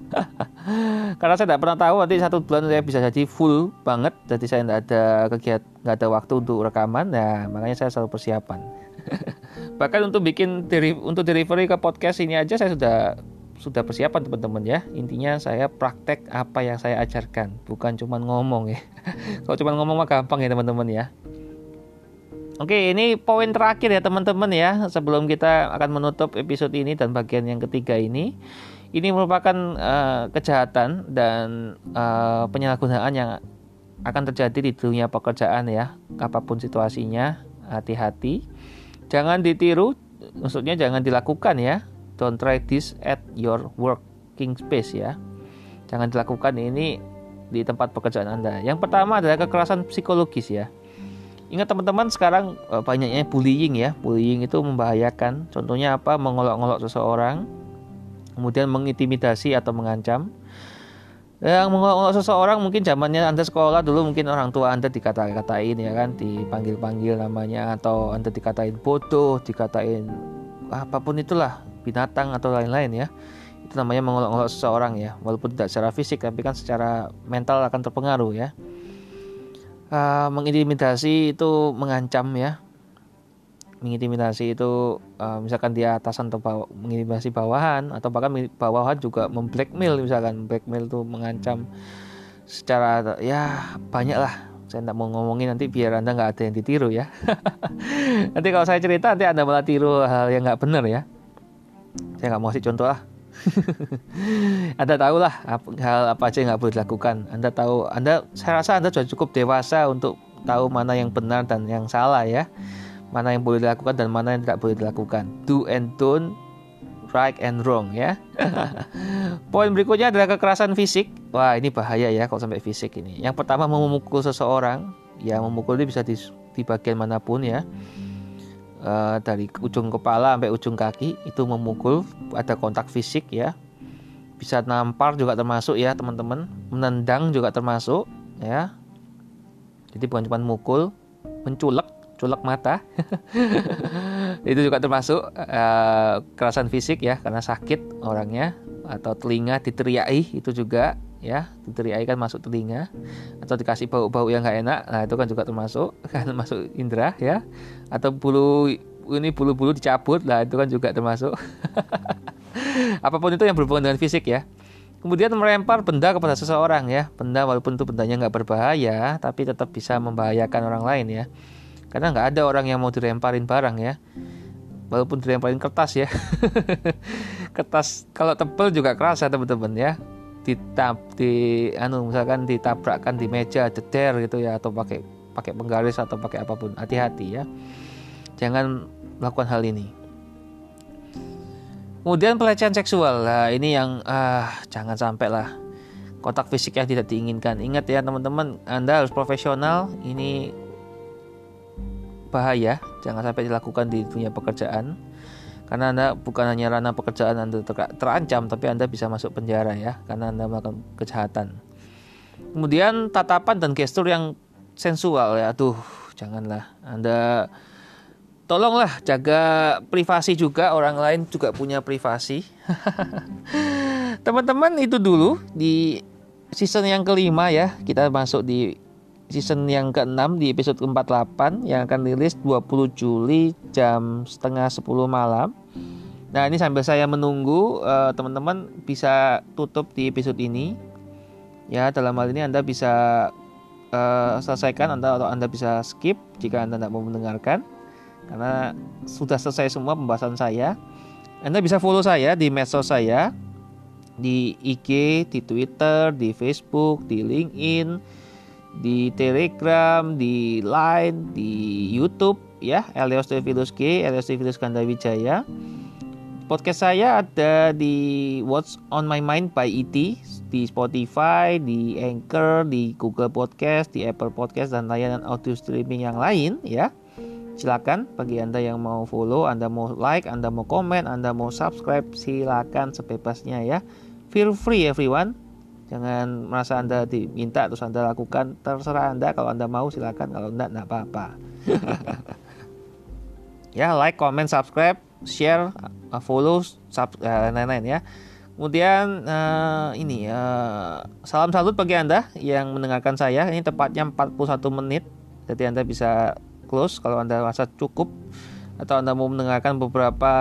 Karena saya tidak pernah tahu nanti satu bulan saya bisa jadi full banget. Jadi saya tidak ada kegiatan nggak ada waktu untuk rekaman. Ya makanya saya selalu persiapan. Bahkan untuk bikin untuk delivery ke podcast ini aja saya sudah sudah persiapan teman-teman ya. Intinya saya praktek apa yang saya ajarkan. Bukan cuma ngomong ya. Kalau cuma ngomong mah gampang ya teman-teman ya Oke, ini poin terakhir ya teman-teman ya sebelum kita akan menutup episode ini dan bagian yang ketiga ini. Ini merupakan uh, kejahatan dan uh, penyalahgunaan yang akan terjadi di dunia pekerjaan ya, apa pun situasinya, hati-hati. Jangan ditiru, maksudnya jangan dilakukan ya. Don't try this at your working space ya. Jangan dilakukan ini di tempat pekerjaan Anda. Yang pertama adalah kekerasan psikologis ya Ingat teman-teman sekarang eh, banyaknya bullying ya. Bullying itu membahayakan. Contohnya apa? Mengolok-olok seseorang, kemudian mengintimidasi atau mengancam. Yang mengolok-olok seseorang mungkin zamannya Anda sekolah dulu mungkin orang tua Anda dikata-katain ya kan, dipanggil-panggil namanya atau Anda dikatain bodoh, dikatain apa pun itulah, binatang atau lain-lain ya. Itu namanya mengolok-olok seseorang ya. Walaupun tidak secara fisik tapi kan secara mental akan terpengaruh ya uh, mengintimidasi itu mengancam ya. Mengintimidasi itu uh, misalkan dia atasan atau bawah, mengintimidasi bawahan atau bahkan bawahan juga memblackmail misalkan. Blackmail itu mengancam secara ya banyak lah. Saya tidak mau ngomongin nanti biar anda nggak ada yang ditiru ya. Nanti kalau saya cerita nanti anda malah tiru hal yang nggak benar ya. Saya nggak mau kasih contoh lah anda tahu lah hal apa aja yang nggak boleh dilakukan. Anda tahu, Anda saya rasa Anda sudah cukup dewasa untuk tahu mana yang benar dan yang salah ya. Mana yang boleh dilakukan dan mana yang tidak boleh dilakukan. Do and don't, right and wrong ya. Poin berikutnya adalah kekerasan fisik. Wah ini bahaya ya kalau sampai fisik ini. Yang pertama memukul seseorang, ya memukul ini bisa di, di bagian mana pun ya uh, dari ujung kepala sampai ujung kaki itu memukul ada kontak fisik ya. Bisa nampar juga termasuk ya teman-teman. Menendang juga termasuk ya. Jadi bukan cuma mukul menculek culek mata. Itu juga termasuk uh, kekerasan fisik ya karena sakit orangnya atau telinga diteriaki itu juga ya diteriaki kan masuk telinga atau dikasih bau-bau yang nggak enak nah itu kan juga termasuk kan masuk indera ya. Atau bulu ini bulu-bulu dicabut lah itu kan juga termasuk. Apa pun itu yang berhubungan dengan fisik ya. Kemudian melempar benda kepada seseorang ya. Benda walaupun itu bendanya nggak berbahaya tapi tetap bisa membahayakan orang lain ya. Karena nggak ada orang yang mau dilemparin barang ya. Walaupun dilemparin kertas ya. Kertas kalau tebel juga keras ya teman-teman ya ditap di anu misalkan ditabrakkan di meja jeder gitu ya atau pakai pakai penggaris atau pakai apa pun hati-hati ya jangan melakukan hal ini kemudian pelecehan seksual lah ini yang ah jangan sampai lah kontak fisik yang tidak diinginkan. Ingat ya teman-teman, Anda harus profesional. Ini bahaya, jangan sampai dilakukan di dunia pekerjaan. Karena Anda bukan hanya ranah pekerjaan Anda terancam, tapi Anda bisa masuk penjara ya, karena Anda melakukan kejahatan. Kemudian tatapan dan gestur yang sensual ya, tuh janganlah. Anda tolonglah jaga privasi juga. Orang lain juga punya privasi. Teman-teman itu dulu di season yang kelima ya. Kita masuk di season yang ke-6 di episode ke-48 yang akan rilis 20 Juli jam setengah 10 malam. Nah ini sambil saya menunggu uh, teman-teman bisa tutup di episode ini. Ya dalam hal ini anda bisa uh, selesaikan anda atau anda bisa skip jika anda tidak mau mendengarkan. Karena sudah selesai semua pembahasan saya. Anda bisa follow saya di medsos saya. Di IG, di Twitter, di Facebook, di LinkedIn, di Telegram, di Line, di YouTube ya, Elios Devilus G, Elios Devilus Kandawijaya. Podcast saya ada di What's on My Mind by ET di Spotify, di Anchor, di Google Podcast, di Apple Podcast dan layanan audio streaming yang lain ya. Silakan bagi Anda yang mau follow, Anda mau like, Anda mau komen, Anda mau subscribe, silakan sebebasnya ya. Feel free everyone. Jangan merasa Anda diminta terus Anda lakukan, terserah Anda kalau Anda mau silakan, kalau enggak enggak apa-apa. ya, like, comment, subscribe, share, uh, follow, sub, uh, lain-lain ya. Kemudian uh, ini uh, salam salut bagi Anda yang mendengarkan saya. Ini tepatnya 41 menit. Jadi Anda bisa close kalau Anda merasa cukup atau Anda mau mendengarkan beberapa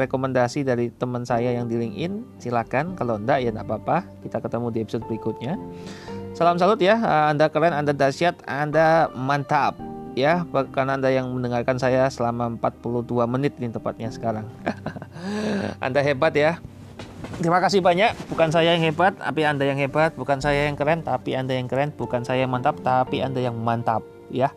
rekomendasi dari teman saya yang di LinkedIn, silakan. Kalau enggak ya enggak apa-apa. Kita ketemu di episode berikutnya. Salam salut ya. Anda keren, Anda dahsyat, Anda mantap. Ya, bahkan Anda yang mendengarkan saya selama 42 menit ini tepatnya sekarang. anda hebat ya. Terima kasih banyak. Bukan saya yang hebat, tapi Anda yang hebat. Bukan saya yang keren, tapi Anda yang keren. Bukan saya yang mantap, tapi Anda yang mantap ya.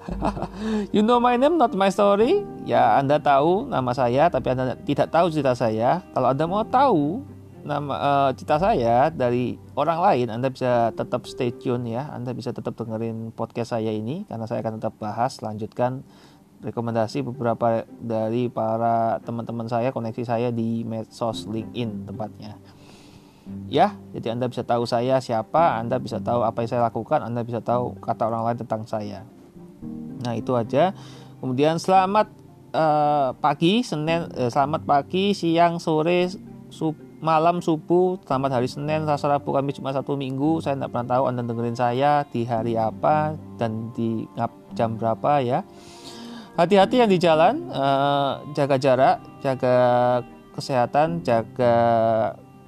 you know my name, not my story. Ya, Anda tahu nama saya, tapi Anda tidak tahu cerita saya. Kalau Anda mau tahu nama uh, cerita saya dari orang lain, Anda bisa tetap stay tune ya. Anda bisa tetap dengerin podcast saya ini karena saya akan tetap bahas, lanjutkan rekomendasi beberapa dari para teman-teman saya, koneksi saya di medsos LinkedIn tempatnya ya jadi anda bisa tahu saya siapa anda bisa tahu apa yang saya lakukan anda bisa tahu kata orang lain tentang saya Nah, itu aja. Kemudian selamat uh, pagi Senin uh, selamat pagi, siang, sore, sub, malam, subuh, selamat hari Senin, Selasa, Rabu, Kamis, Jumat, satu Minggu. Saya tidak pernah tahu Anda dengerin saya di hari apa dan di jam berapa ya. Hati-hati yang di jalan, uh, jaga jarak, jaga kesehatan, jaga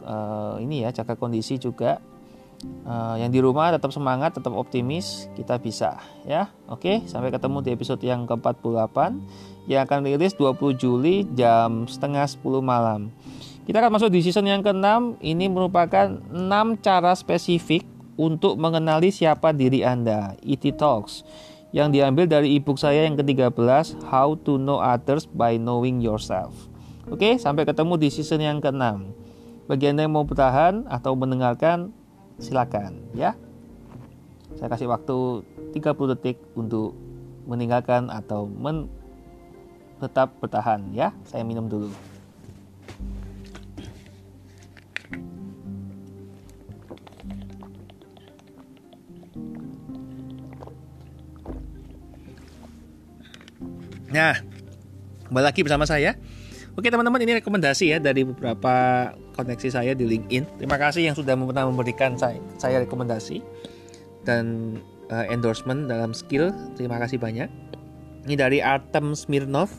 uh, ini ya, jaga kondisi juga uh, yang di rumah tetap semangat, tetap optimis, kita bisa ya. Oke, sampai ketemu di episode yang ke-48 yang akan rilis 20 Juli jam setengah 10 malam. Kita akan masuk di season yang ke-6. Ini merupakan 6 cara spesifik untuk mengenali siapa diri Anda. ET Talks yang diambil dari ebook saya yang ke-13 How to Know Others by Knowing Yourself. Oke, sampai ketemu di season yang ke-6. Bagi Anda yang mau bertahan atau mendengarkan, silakan ya. Saya kasih waktu 30 detik untuk meninggalkan atau men tetap bertahan ya. Saya minum dulu. Nah, kembali lagi bersama saya. Oke teman-teman, ini rekomendasi ya dari beberapa koneksi saya di LinkedIn. Terima kasih yang sudah pernah memberikan saya, saya rekomendasi dan uh, endorsement dalam skill. Terima kasih banyak. Ini dari Artem Smirnov.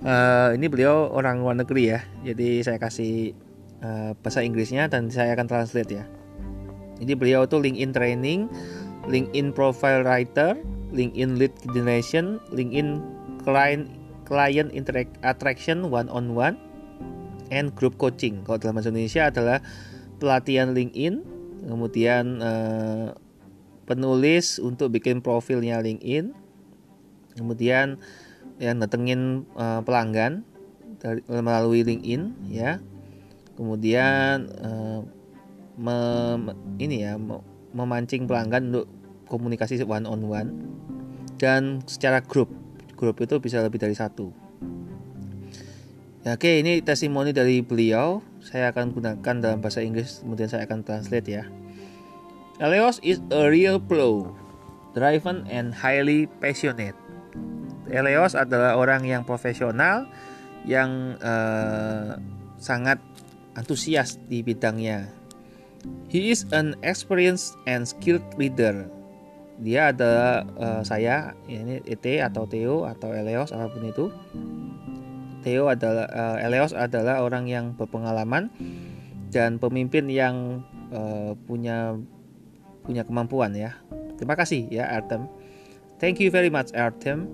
Uh, ini beliau orang luar negeri ya. Jadi saya kasih uh, bahasa Inggrisnya dan saya akan translate ya. Jadi beliau itu LinkedIn training, LinkedIn profile writer, LinkedIn lead generation, LinkedIn client client interact attraction one on one, and group coaching. Kalau dalam bahasa Indonesia adalah pelatihan LinkedIn, kemudian eh, penulis untuk bikin profilnya LinkedIn, kemudian yang datengin eh, pelanggan dari, melalui LinkedIn, ya, kemudian eh, mem, ini ya memancing pelanggan untuk komunikasi one on one dan secara grup grup itu bisa lebih dari satu ya, oke ini testimoni dari beliau. Saya akan gunakan dalam bahasa Inggris kemudian saya akan translate ya. Eleos is a real pro driven and highly passionate. Eleos adalah orang yang profesional yang uh, sangat antusias di bidangnya. He is an experienced and skilled leader. Dia adalah uh, saya ini ET atau Theo atau Eleos apa pun itu Theo adalah uh, Eleos adalah orang yang berpengalaman dan pemimpin yang uh, punya punya kemampuan ya. Terima kasih ya Artem. Thank you very much Artem.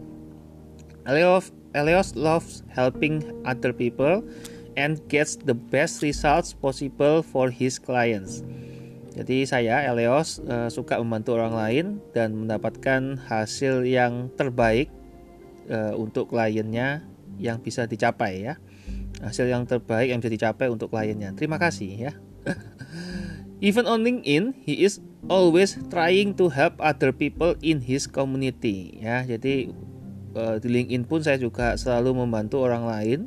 Eleos Eleos loves helping other people and gets the best results possible for his clients. Jadi saya Eleos uh, suka membantu orang lain dan mendapatkan hasil yang terbaik uh, untuk kliennya yang bisa dicapai ya. Hasil yang terbaik yang bisa dicapai untuk kliennya. Terima kasih ya. Even on LinkedIn, he is always trying to help other people in his community ya. Jadi uh, di LinkedIn pun saya juga selalu membantu orang lain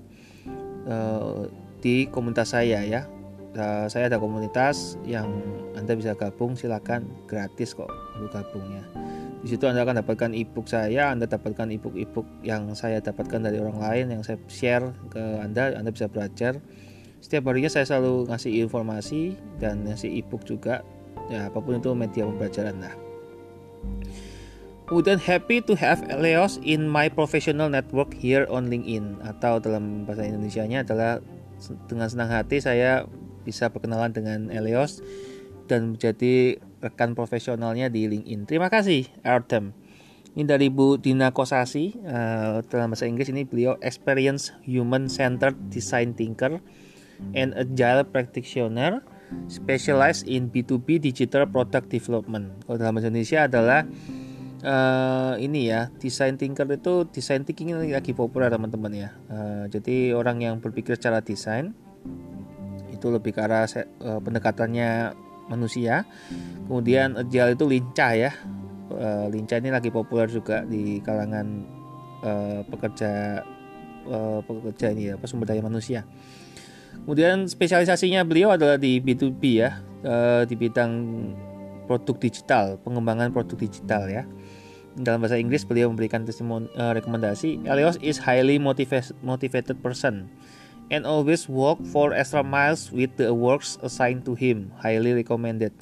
uh, di komunitas saya ya uh, saya ada komunitas yang Anda bisa gabung silakan gratis kok untuk gabungnya. Di situ Anda akan dapatkan ebook saya, Anda dapatkan ebook-ebook yang saya dapatkan dari orang lain yang saya share ke Anda, Anda bisa belajar. Setiap harinya saya selalu ngasih informasi dan ngasih ebook juga. Ya, apa pun itu media pembelajaran lah. Kemudian happy to have Leos in my professional network here on LinkedIn atau dalam bahasa Indonesia-nya adalah dengan senang hati saya bisa berkenalan dengan Elios dan menjadi rekan profesionalnya di LinkedIn. Terima kasih Artem. Ini dari Bu Dina Kosasi uh, dalam bahasa Inggris ini beliau experience human centered design thinker and agile practitioner specialized in B2B digital product development. Kalau dalam bahasa Indonesia adalah uh, ini ya design thinker itu design thinking ini lagi populer teman-teman ya. Uh, jadi orang yang berpikir secara desain itu lebih ke arah uh, pendekatannya manusia. Kemudian agile itu lincah ya. Uh, lincah ini lagi populer juga di kalangan uh, pekerja uh, pekerja ini ya, sumber daya manusia. Kemudian spesialisasinya beliau adalah di B2B ya, uh, di bidang produk digital, pengembangan produk digital ya. Dalam bahasa Inggris beliau memberikan testimoni uh, rekomendasi, Elios is highly motivated person and always walk four extra miles with the works assigned to him. Highly recommended.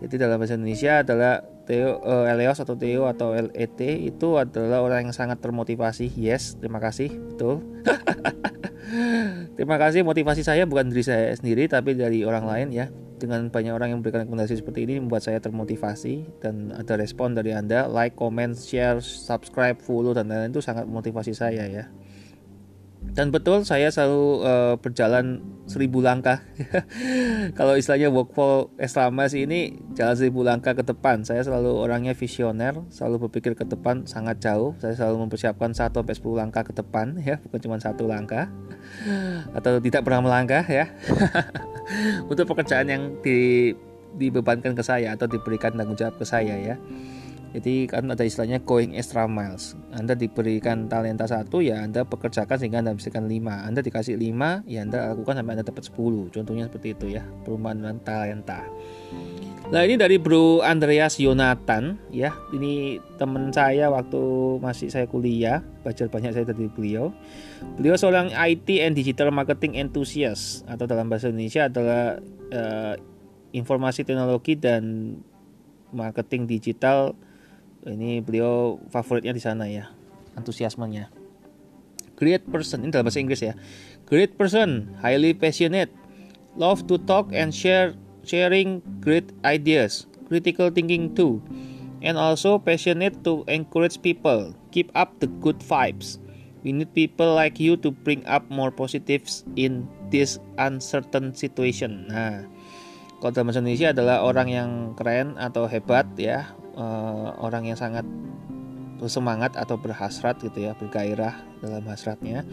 Jadi dalam bahasa Indonesia adalah Theo uh, Eleos atau Theo atau LET itu adalah orang yang sangat termotivasi. Yes, terima kasih. Betul. terima kasih motivasi saya bukan dari saya sendiri tapi dari orang lain ya. Dengan banyak orang yang memberikan rekomendasi seperti ini membuat saya termotivasi dan ada respon dari Anda, like, comment, share, subscribe, follow dan lain-lain itu sangat motivasi saya ya dan betul saya selalu uh, berjalan seribu langkah. Kalau istilahnya work for Eslamas ini jalan seribu langkah ke depan. Saya selalu orangnya visioner selalu berpikir ke depan sangat jauh. Saya selalu mempersiapkan satu sampai sepuluh langkah ke depan ya. Bukan cuma satu langkah. Atau tidak pernah melangkah ya. Untuk pekerjaan yang di, dibebankan ke saya atau diberikan tanggung jawab ke saya ya jadi kan ada istilahnya going extra miles. Anda diberikan talenta satu ya Anda pekerjakan sehingga Anda menghasilkan lima. Anda dikasih lima ya Anda lakukan sampai Anda dapat 10. Contohnya seperti itu ya, perumahan talenta. Nah ini dari Bro Andreas Yonatan ya. Ini teman saya waktu masih saya kuliah, belajar banyak saya dari beliau. Beliau seorang IT and digital marketing enthusiast atau dalam bahasa Indonesia adalah uh, informasi teknologi dan marketing digital ini beliau favoritnya di sana ya antusiasmenya. Great person ini dalam bahasa Inggris ya. Great person highly passionate love to talk and share sharing great ideas critical thinking too and also passionate to encourage people keep up the good vibes. We need people like you to bring up more positives in this uncertain situation. Nah kalau dalam bahasa Indonesia adalah orang yang keren atau hebat ya uh, orang yang sangat bersemangat atau berhasrat gitu ya bergairah dalam hasratnya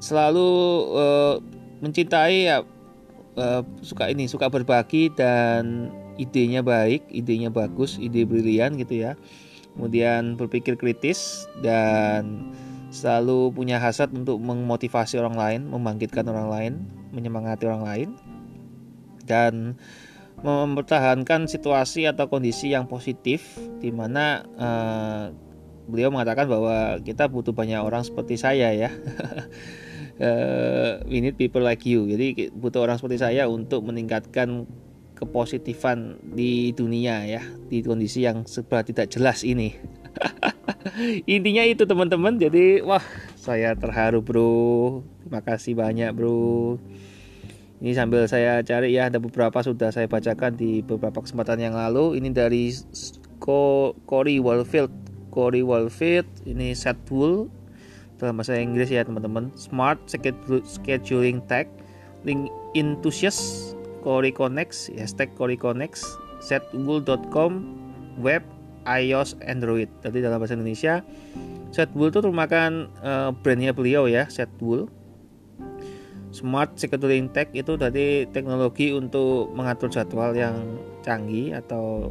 selalu uh, mencintai ya uh, suka ini suka berbagi dan idenya baik idenya bagus ide brilian gitu ya. Kemudian berpikir kritis dan selalu punya hasrat untuk memotivasi orang lain membangkitkan orang lain menyemangati orang lain. Dan mempertahankan situasi atau kondisi yang positif di mana uh, beliau mengatakan bahwa kita butuh banyak orang seperti saya ya. uh, we need people like you. Jadi butuh orang seperti saya untuk meningkatkan kepositifan di dunia ya, di kondisi yang serba tidak jelas ini. Intinya itu teman-teman. Jadi wah, saya terharu, Bro. Terima kasih banyak, Bro. Ini sambil saya cari ya ada beberapa sudah saya bacakan di beberapa kesempatan yang lalu. Ini dari Corey Walfield. Corey Walfield ini set tool dalam bahasa Inggris ya teman-teman. Smart scheduling tag, link enthusiast, Corey Connects, hashtag Corey Connects, setwool.com, web, iOS, Android. Tadi dalam bahasa Indonesia, Setwool itu merupakan uh, brandnya beliau ya, Setwool Smart Scheduling Tech itu tadi teknologi untuk mengatur jadwal yang canggih atau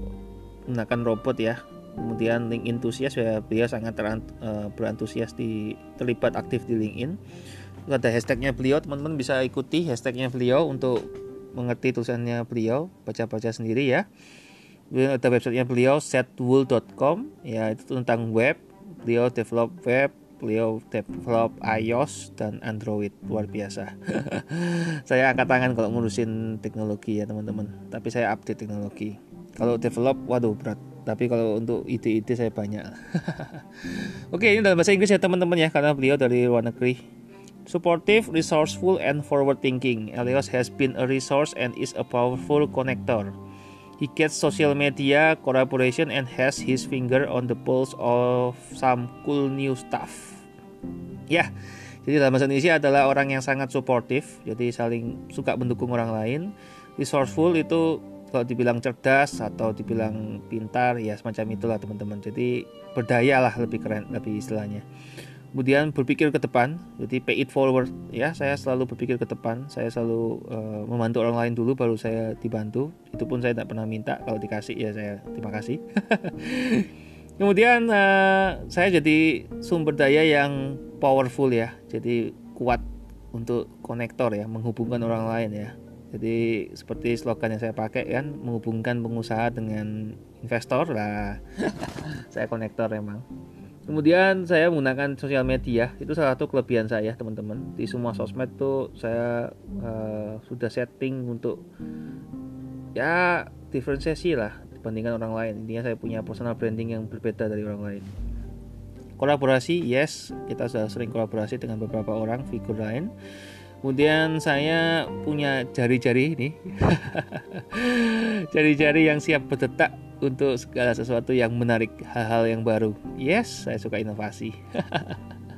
menggunakan robot ya. Kemudian link enthusiast ya beliau sangat terant, uh, berantusias di terlibat aktif di LinkedIn. Itu ada hashtagnya beliau teman-teman bisa ikuti hashtagnya beliau untuk mengerti tulisannya beliau baca-baca sendiri ya. Kemudian ada websitenya beliau setwool.com ya itu tentang web beliau develop web beliau develop iOS dan Android luar biasa. saya angkat tangan kalau ngurusin teknologi ya teman-teman. Tapi saya update teknologi. Kalau develop, waduh berat. Tapi kalau untuk ide-ide saya banyak. Oke, ini dalam bahasa Inggris ya teman-teman ya, karena beliau dari luar negeri. Supportive, resourceful, and forward thinking. Elios has been a resource and is a powerful connector. He gets social media collaboration and has his finger on the pulse of some cool new stuff. Ya, jadi dalam bahasa Indonesia adalah orang yang sangat suportif, jadi saling suka mendukung orang lain. Resourceful itu kalau dibilang cerdas atau dibilang pintar ya semacam itulah teman-teman. Jadi berdaya lah lebih keren, lebih istilahnya kemudian berpikir ke depan. Jadi pay it forward ya. Saya selalu berpikir ke depan. Saya selalu uh, membantu orang lain dulu baru saya dibantu. Itu pun saya tidak pernah minta. Kalau dikasih ya saya terima kasih. Kemudian uh, saya jadi sumber daya yang powerful ya. Jadi kuat untuk konektor ya. Menghubungkan orang lain ya. Jadi seperti slogan yang saya pakai kan menghubungkan pengusaha dengan investor. Lah saya konektor emang Kemudian saya menggunakan sosial media itu salah satu kelebihan saya teman-teman. Di semua sosmed tuh saya uh, sudah setting untuk ya diferensiasi lah dibandingkan orang lain. Intinya saya punya personal branding yang berbeda dari orang lain. Kolaborasi yes kita sudah sering kolaborasi dengan beberapa orang figur lain. Kemudian saya punya jari-jari ini. Jari-jari yang siap berdetak untuk segala sesuatu yang menarik, hal-hal yang baru. Yes, saya suka inovasi.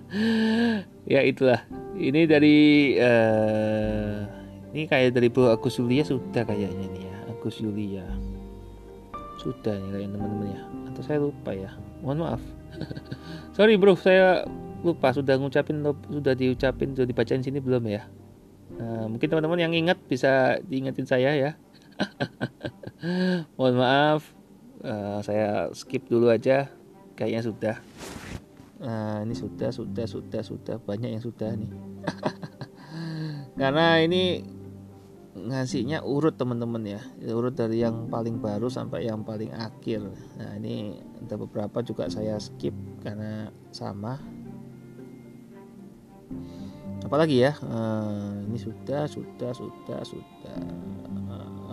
ya itulah. Ini dari uh, ini kayak dari Bu Agus Yulia sudah kayaknya nih ya, Agus Yulia. Sudah nih kayak teman-teman ya. Atau saya lupa ya. Mohon maaf. Sorry bro, saya lupa sudah ngucapin sudah diucapin sudah dibacain sini belum ya. Uh, mungkin teman-teman yang ingat bisa diingetin saya ya. Mohon maaf uh, saya skip dulu aja. Kayaknya sudah. Nah ini sudah sudah sudah sudah. Banyak yang sudah nih. Karena ini ngasihnya urut teman-teman ya. Urut dari yang paling baru sampai yang paling akhir. Nah ini ada beberapa juga saya skip karena sama. Apalagi ya? Uh, ini sudah sudah sudah sudah.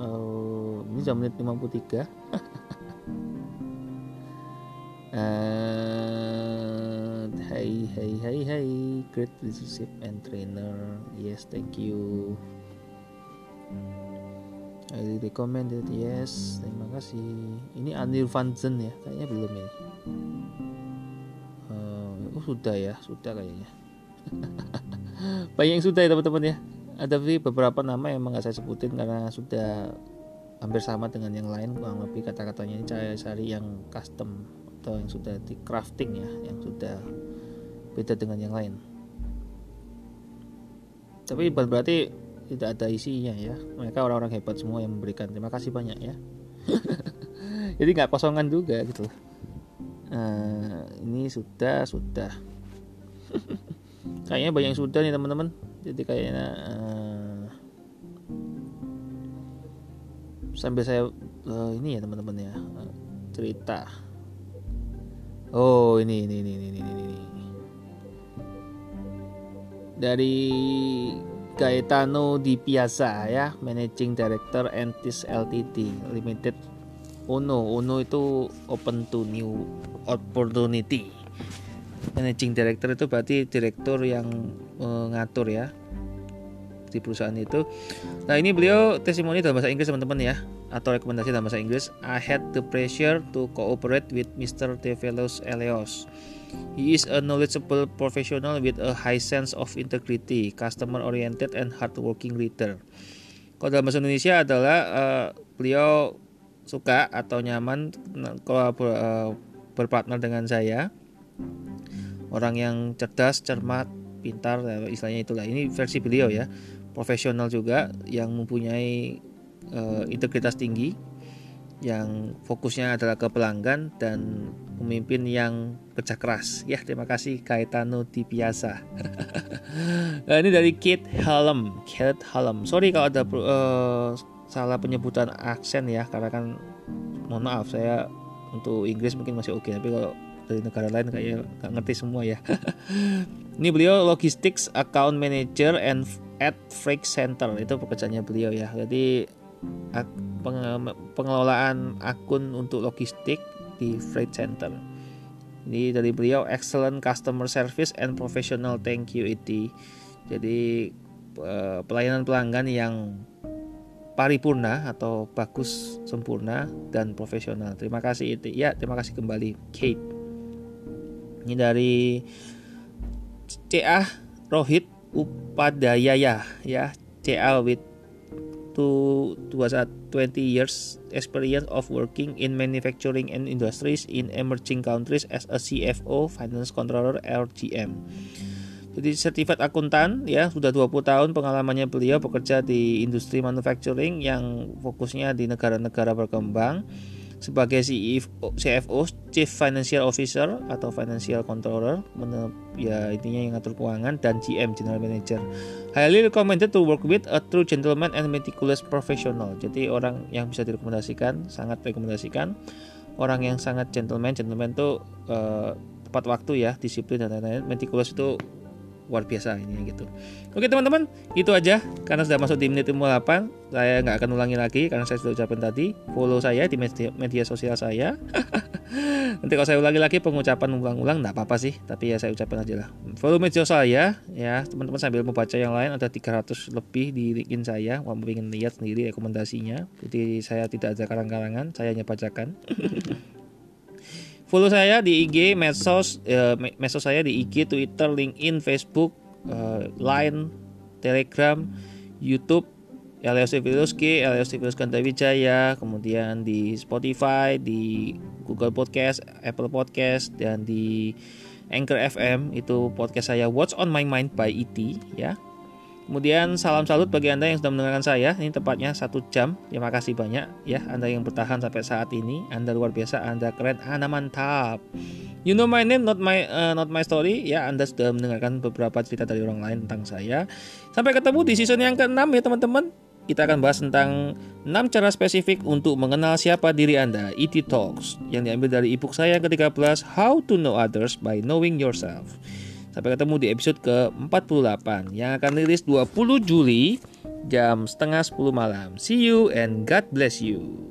Uh, ini jam menit 53 and hey hey hey hey great leadership and trainer. Yes thank you. I recommend it yes. Terima kasih. Ini Anil Vanzen ya? Kayaknya belum ya uh, oh sudah ya? Sudah kayaknya. Banyak yang sudah ya teman-teman ya? Ada beberapa nama yang emang gak saya sebutin karena sudah hampir sama dengan yang lain kurang lebih kata-katanya ini saya cari yang custom atau yang sudah di crafting ya yang sudah beda dengan yang lain. Tapi bukan berarti tidak ada isinya ya. Mereka orang-orang hebat semua yang memberikan. Terima kasih banyak ya. Jadi nggak kosongan juga gitu nah, ini sudah sudah. Kayaknya banyak yang sudah nih teman-teman. Jadi kayaknya uh, sambil saya uh, ini ya teman-teman ya uh, cerita oh ini ini ini ini ini, ini. dari Gaetano Di Piazza ya Managing Director Entis Ltd Limited Uno Uno itu open to new opportunity Managing Director itu berarti direktur yang mengatur ya di perusahaan itu. Nah ini beliau testimoni dalam bahasa Inggris teman-teman ya atau rekomendasi dalam bahasa Inggris. I had the pressure to cooperate with Mr. Develos Eleos. He is a knowledgeable professional with a high sense of integrity, customer oriented and hardworking leader. Kalau dalam bahasa Indonesia adalah uh, beliau suka atau nyaman kalau uh, berpartner dengan saya. Orang yang cerdas, cermat, pintar, istilahnya itulah. Ini versi beliau ya profesional juga yang mempunyai uh, integritas tinggi yang fokusnya adalah ke pelanggan dan pemimpin yang kerja keras. Ya, terima kasih Kaitano Tipiasa. nah, ini dari Kate Hallam. Kate Hallam. Sorry kalau ada uh, salah penyebutan aksen ya, karena kan mohon maaf saya untuk Inggris mungkin masih oke, okay, tapi kalau dari negara lain kayak nggak ngerti semua ya. ini beliau logistics account manager and at Freight Center itu pekerjaannya beliau ya. Jadi pengelolaan akun untuk logistik di Freight Center. Ini dari beliau excellent customer service and professional thank you itu. Jadi pelayanan pelanggan yang paripurna atau bagus sempurna dan profesional. Terima kasih itu. Ya, terima kasih kembali Kate. Ini dari CA Rohit Upadayaya ya CA with to 20 years experience of working in manufacturing and industries in emerging countries as a CFO, finance controller, LGM. Jadi sertifikat akuntan ya sudah 20 tahun pengalamannya beliau bekerja di industri manufacturing yang fokusnya di negara-negara berkembang sebagai CFO, CFO Chief Financial Officer atau Financial Controller ya intinya yang ngatur keuangan dan GM General Manager. Highly recommended to work with a true gentleman and meticulous professional. Jadi orang yang bisa direkomendasikan sangat rekomendasikan. Orang yang sangat gentleman gentleman itu uh, tepat waktu ya disiplin dan lain-lain. Meticulous itu luar biasa ini gitu. Oke teman-teman, itu aja karena sudah masuk di menit 58, saya nggak akan ulangi lagi karena saya sudah ucapin tadi. Follow saya di media, sosial saya. Nanti kalau saya ulangi lagi pengucapan ulang-ulang nggak apa-apa sih, tapi ya saya ucapin aja lah. Follow media sosial saya ya, teman-teman sambil membaca yang lain ada 300 lebih di LinkedIn saya, mau ingin lihat sendiri rekomendasinya. Jadi saya tidak ada karang-karangan, saya hanya bacakan. Follow saya di IG, medsos, uh, medsos saya di IG, Twitter, LinkedIn, Facebook, uh, Line, Telegram, YouTube, Elios Viluski, Elios Viluski Wijaya, kemudian di Spotify, di Google Podcast, Apple Podcast, dan di Anchor FM itu podcast saya What's on My Mind by ET ya. Kemudian salam salut bagi Anda yang sudah mendengarkan saya. Ini tepatnya satu jam. Terima kasih banyak ya Anda yang bertahan sampai saat ini. Anda luar biasa, Anda keren, Anda mantap. You know my name, not my uh, not my story. Ya, Anda sudah mendengarkan beberapa cerita dari orang lain tentang saya. Sampai ketemu di season yang ke-6 ya teman-teman. Kita akan bahas tentang 6 cara spesifik untuk mengenal siapa diri Anda, ET Talks, yang diambil dari ebook saya yang ke-13, How to Know Others by Knowing Yourself. Sampai ketemu di episode ke-48 yang akan rilis 20 Juli jam setengah 10 malam. See you and God bless you.